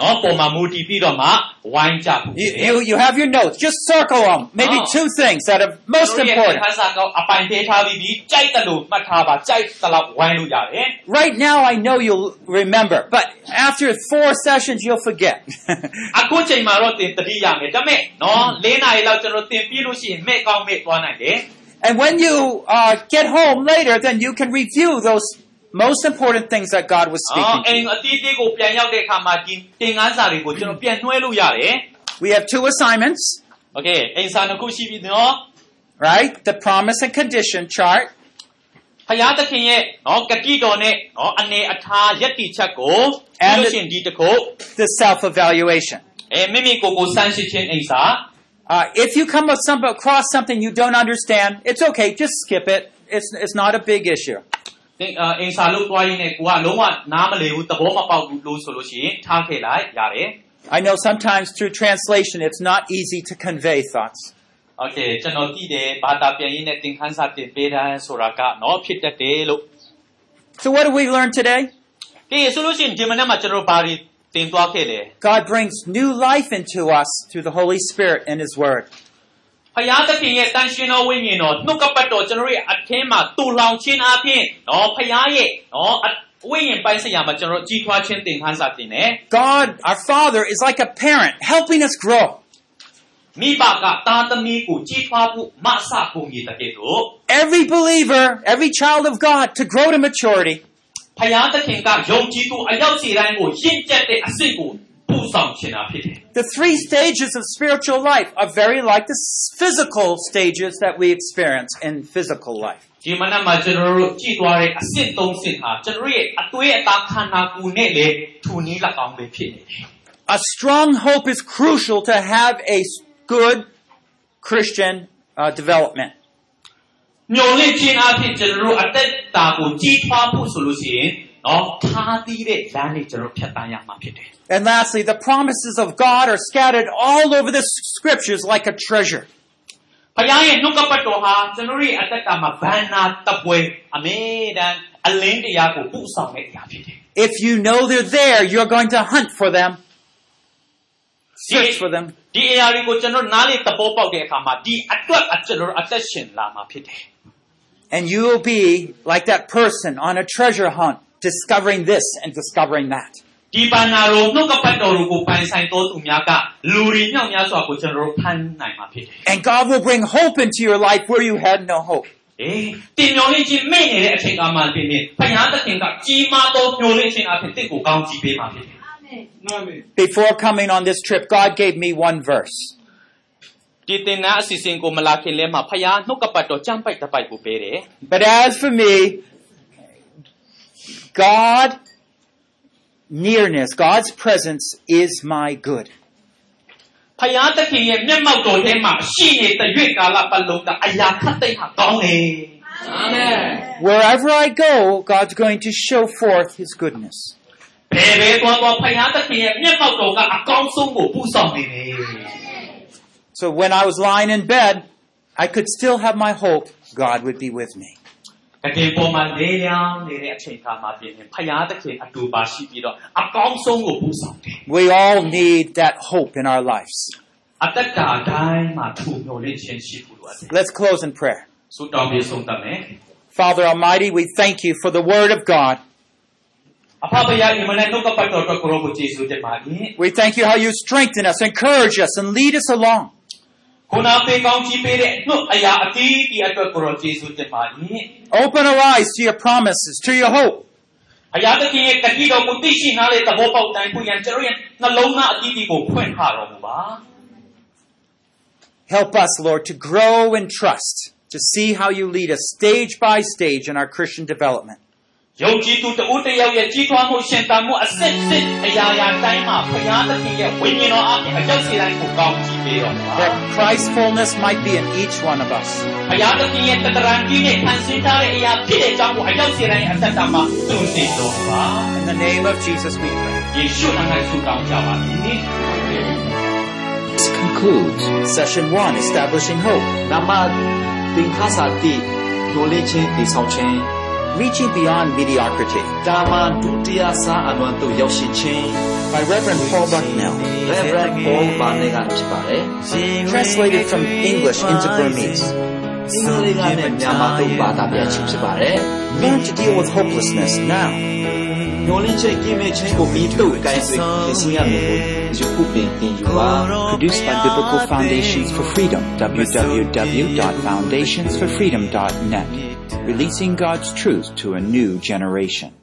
S3: နော်ပုံမှာမူတည်ပြီးတော့မှဝိုင်းကြဖို့
S1: You, you, you have your notes. Just circle them. Maybe
S3: Oh.
S1: two things that are most
S3: ကျွန်တော်ရဲ့
S1: important.
S3: ခန်းစာကအပိုင်ပေးထားပြီးပြီးကြိုက်တယ်လို့မှတ်ထားပါကြိုက်တယ်လို့ဝိုင်းလို့ရတယ်
S1: Right now, I know you'll remember, but after four sessions, you'll forget.
S3: ။အခုချိန်မှာတော့သင်တတိရမယ်။ဒါပေမဲ့နော်၄နာရီလောက်ကျွန်တော်သင်ပြီးလို့ရှိရင်မဲ့ကောင်းမဲ့သွားနိုင်တယ်။
S1: and when you uh, get home later, then you can review those most important things that God was
S3: အော်
S1: speaking
S3: အိမ်
S1: to.
S3: အတီးတီးကိုပြန်ရောက်တဲ့အခါမှာဒီသင်ခန်းစာတွေကိုကျွန်တော်ပြန်နှွှဲလို့ရတယ်
S1: We have two assignments, ။
S3: Okay အိမ်စာတစ်ခုရှိပြီနော်
S1: right? The promise and condition chart.
S3: ။ဖယားသခင်ရဲ့နော်ကတိတော်နဲ့နော်အနေအထားယက်တီချက်ကိုပြီးလို့ရှိရင်ဒီတစ်ခု
S1: the self-evaluation.
S3: အဲမိမိကိုယ်ကိုစမ်းစစ်ခြင်းအိမ်စာ
S1: Uh, if you come with some, across something you don't understand, it's okay. Just skip it. It's, it's not a big issue.
S3: သင်အာအိမ်စာလို့သွားရင်းနဲ့ကိုကလုံးဝနားမလည်ဘူးသဘောမပေါက်ဘူးလို့ဆိုလို့ရှိရင်ထားခဲ့လိုက်ရတယ်
S1: I know sometimes through translation it's not easy to convey thoughts. ။
S3: Okay ကျွန်တော်သိတယ်ဘာသာပြန်ရင်းနဲ့သင်ခန်းစာတင်ပေးတယ်ဆိုတာကနော်ဖြစ်တတ်တယ်လို့
S1: So what did we learn today?
S3: ကဲဆိုလို့ရှိရင်ဒီမနေ့မှာကျွန်တော်ဘာတွေတင်သွားခဲ့လဲ
S1: God brings new life into us through the Holy Spirit and His Word.
S3: ဖယားသခင်ရဲ့တန်ရှင်တော်ဝိညာဉ်တော်နှုတ်ကပတ်တော်ကျွန်တော်ရဲ့အထင်းမှာတူလောင်ခြင်းအပြင်နော်ဖယားရဲ့နော်အဝိညာဉ်ပိုင်းဆိုင်ရာမှာကျွန်တော်ကြီးထွားခြင်းသင်ခန်းစာတင်တယ်
S1: God, our Father, is like a parent helping us grow.
S3: မိဘကသားသမီးကိုကြီးထွားဖို့မဆပုံရတဲ့ကဲ့သို့
S1: Every believer, every child of God, to grow to maturity,
S3: ဖယားသခင်ကယုံကြည်သူအရောက်စီတိုင်းကိုရင့်ကျက်တဲ့အစစ်ကိုပူဆောင်ခြင်းတာဖြစ်တယ်
S1: The three stages of spiritual life are very like the physical stages that we experience in physical life.
S3: ဒီမနက်မှာကျွန်တော်တို့ကြည့်သွားတဲ့အဆင့်၃ဆင့်ဟာကျွန်တော်တို့ရဲ့အသွေးအသားခန္ဓာကိုယ်နဲ့လည်းထူနီးလက်အောင်ပဲဖြစ်နေတယ်
S1: A strong hope is crucial to have a good Christian uh, development.
S3: ။ညှို့လင့်ခြင်းအဖြစ်ကျွန်တော်တို့အသက်တာကိုကြီးထွားဖို့ဆိုလို့ရှိရင် နော်ထားသီးတဲ့လမ်းလေးကျွန်တော်ဖြတ်တန်းရမှာဖြစ်တယ်
S1: And lastly, the promises of God are scattered all over the scriptures like a treasure.
S3: ။ဖခင်ရဲ့နှုတ်ကပတ်တော်ဟာကျွန်တော်တို့ရဲ့အသက်တာမှာဗန္နာတပွဲအမေတန်အလင်းတရားကိုပို့ဆောင်တဲ့အရာဖြစ်တယ်
S1: If you know they're there, you're going to hunt for them, ။ search for them.
S3: ဒီအရာတွေကိုကျွန်တော်နားလေသဘောပေါက်တဲ့အခါမှာဒီအတွက်အကျွန်တော်အသက်ရှင်လာမှာဖြစ်တယ်
S1: And you will be like that person on a treasure hunt, discovering this and discovering that.
S3: ။ဒီပန္နာရောနှုတ်ကပတ်တော်ကိုပိုင်ဆိုင်တော်သူများကလူတွေမြောက်များစွာကိုကျွန်တော်တို့ဖန်နိုင်မှာဖြစ်တယ်
S1: And God will bring hope into your life where you had no hope.
S3: ။အေးတင်မျောလင့်ခြင်းမဲ့နေတဲ့အချိန်ကမှပြင်ပြင်ဖခင်သခင်ကကြီးမားသောမျောလင့်ခြင်းအဖြစ်တင့်ကိုကောင်းချီးပေးမှာဖြစ်တယ်
S1: Before coming on this trip, God gave me one verse.
S3: ။ဒီတင်နာအစီအစဉ်ကိုမလာခင်လဲမှာဖခင်နှုတ်ကပတ်တော်ကြမ်းပိုက်တစ်ပိုက်ကိုပေးတယ်
S1: But as for me, God, nearness, God's presence is my good.
S3: ။ဖခင်သခင်ရဲ့မျက်မှောက်တော်ထဲမှာရှိနေတဲ့ရွေ့ကာလပတ်လုံးကအရာခတ်သိမ်းဟာကောင်းတယ်။ အာမင်
S1: Wherever I go, God's going to show forth His goodness.
S3: ။ဘယ်ပဲသွားသွားဖခင်သခင်ရဲ့မျက်မှောက်တော်ကအကောင်းဆုံးကိုပူဆောင်နေတယ်
S1: So when I was lying in bed, I could still have my hope God would be with me. ။
S3: တကယ်ပေါ်မှာနေရောင်နေတဲ့အချိန်ခါမှာပြင်ရင်ဖခင်သခင်အတူပါရှိပြီးတော့အကောင်းဆုံးကိုပူဆောင်တယ်
S1: We all need that hope in our lives.
S3: ။အသက်တာတိုင်းမှာထူမျှော်လင့်ခြင်းရှိဖို့လိုအပ်တယ်
S1: Let's close in prayer.
S3: ။ဆုတောင်းပြီးဆုံးသတ်မယ်
S1: Father Almighty, we thank you for the Word of God.
S3: ။အဖဖခင်ဒီမနေ့နှုတ်ကပတ်တော်အတွက်ကိုရောကိုကျေးဇူးတင်ပါတယ်
S1: We thank you how you strengthen us, encourage us, and lead us along. ။ Open our eyes to your promises, to your hope.
S3: Do na le tabo pu na ati ti ko.
S1: Help us, Lord, to grow in trust, to see how you lead us stage by stage in our Christian development.
S3: ယုံကြည်သူတဦးတစ်ယောက်ရဲ့ကြီးထွားမှုရှင်သန်မှုအစစ်စစ်အရာရာတိုင်းမှာဘုရားသခင်ရဲ့ဝိညာဉ်တော်အပြင်အကြောက်စီတိုင်းကိုကောင်းချီးပေးတော်မူပါ
S1: That Christ's fullness might be in each one of us.
S3: ဘုရားသခင်ရဲ့တတရံကြီးနဲ့ဖန်ဆင်းထားတဲ့အရာဖြစ်တဲ့အကြောင်းကိုအကြောက်စီတိုင်းအသက်တာမှာသိသိတော်မူပါ
S1: In the name of Jesus we pray.
S3: ယေရှုနာမ၌ဆုတောင်းကြပါသည်
S2: This concludes
S1: Session 1, Establishing Hope.
S2: နာမသင်္ခါစာတိညှို့လင့်ခြင်းတည်ဆောင်ခြင်း
S1: Reaching Beyond Mediocrity
S2: တာမန်ဒုတိယစာအလွန်သို့ရောက်ရှိခြင်း
S1: by Reverend Paul Bucknell.
S2: Reverend Paul Barnett ကဖြစ်ပါတယ်
S1: Translated from English into Burmese.
S2: အင်္ဂလိပ်ကနဲ့မြန်မာသို့ဘာသာပြန်ခြင်းဖြစ်ပါတယ်
S1: Learn to deal with hopelessness now.
S2: ညှို့လင့်ခြင်းကိမဲ့ခြင်းကိုပြီးတော့ကိုင်းဆွေဖြစ်စီရမယ်ကိုယခုပင်သင်ယူပါ
S4: Produced by Biblical Foundations for Freedom, www.foundationsforfreedom.net, releasing God's truth to a new generation.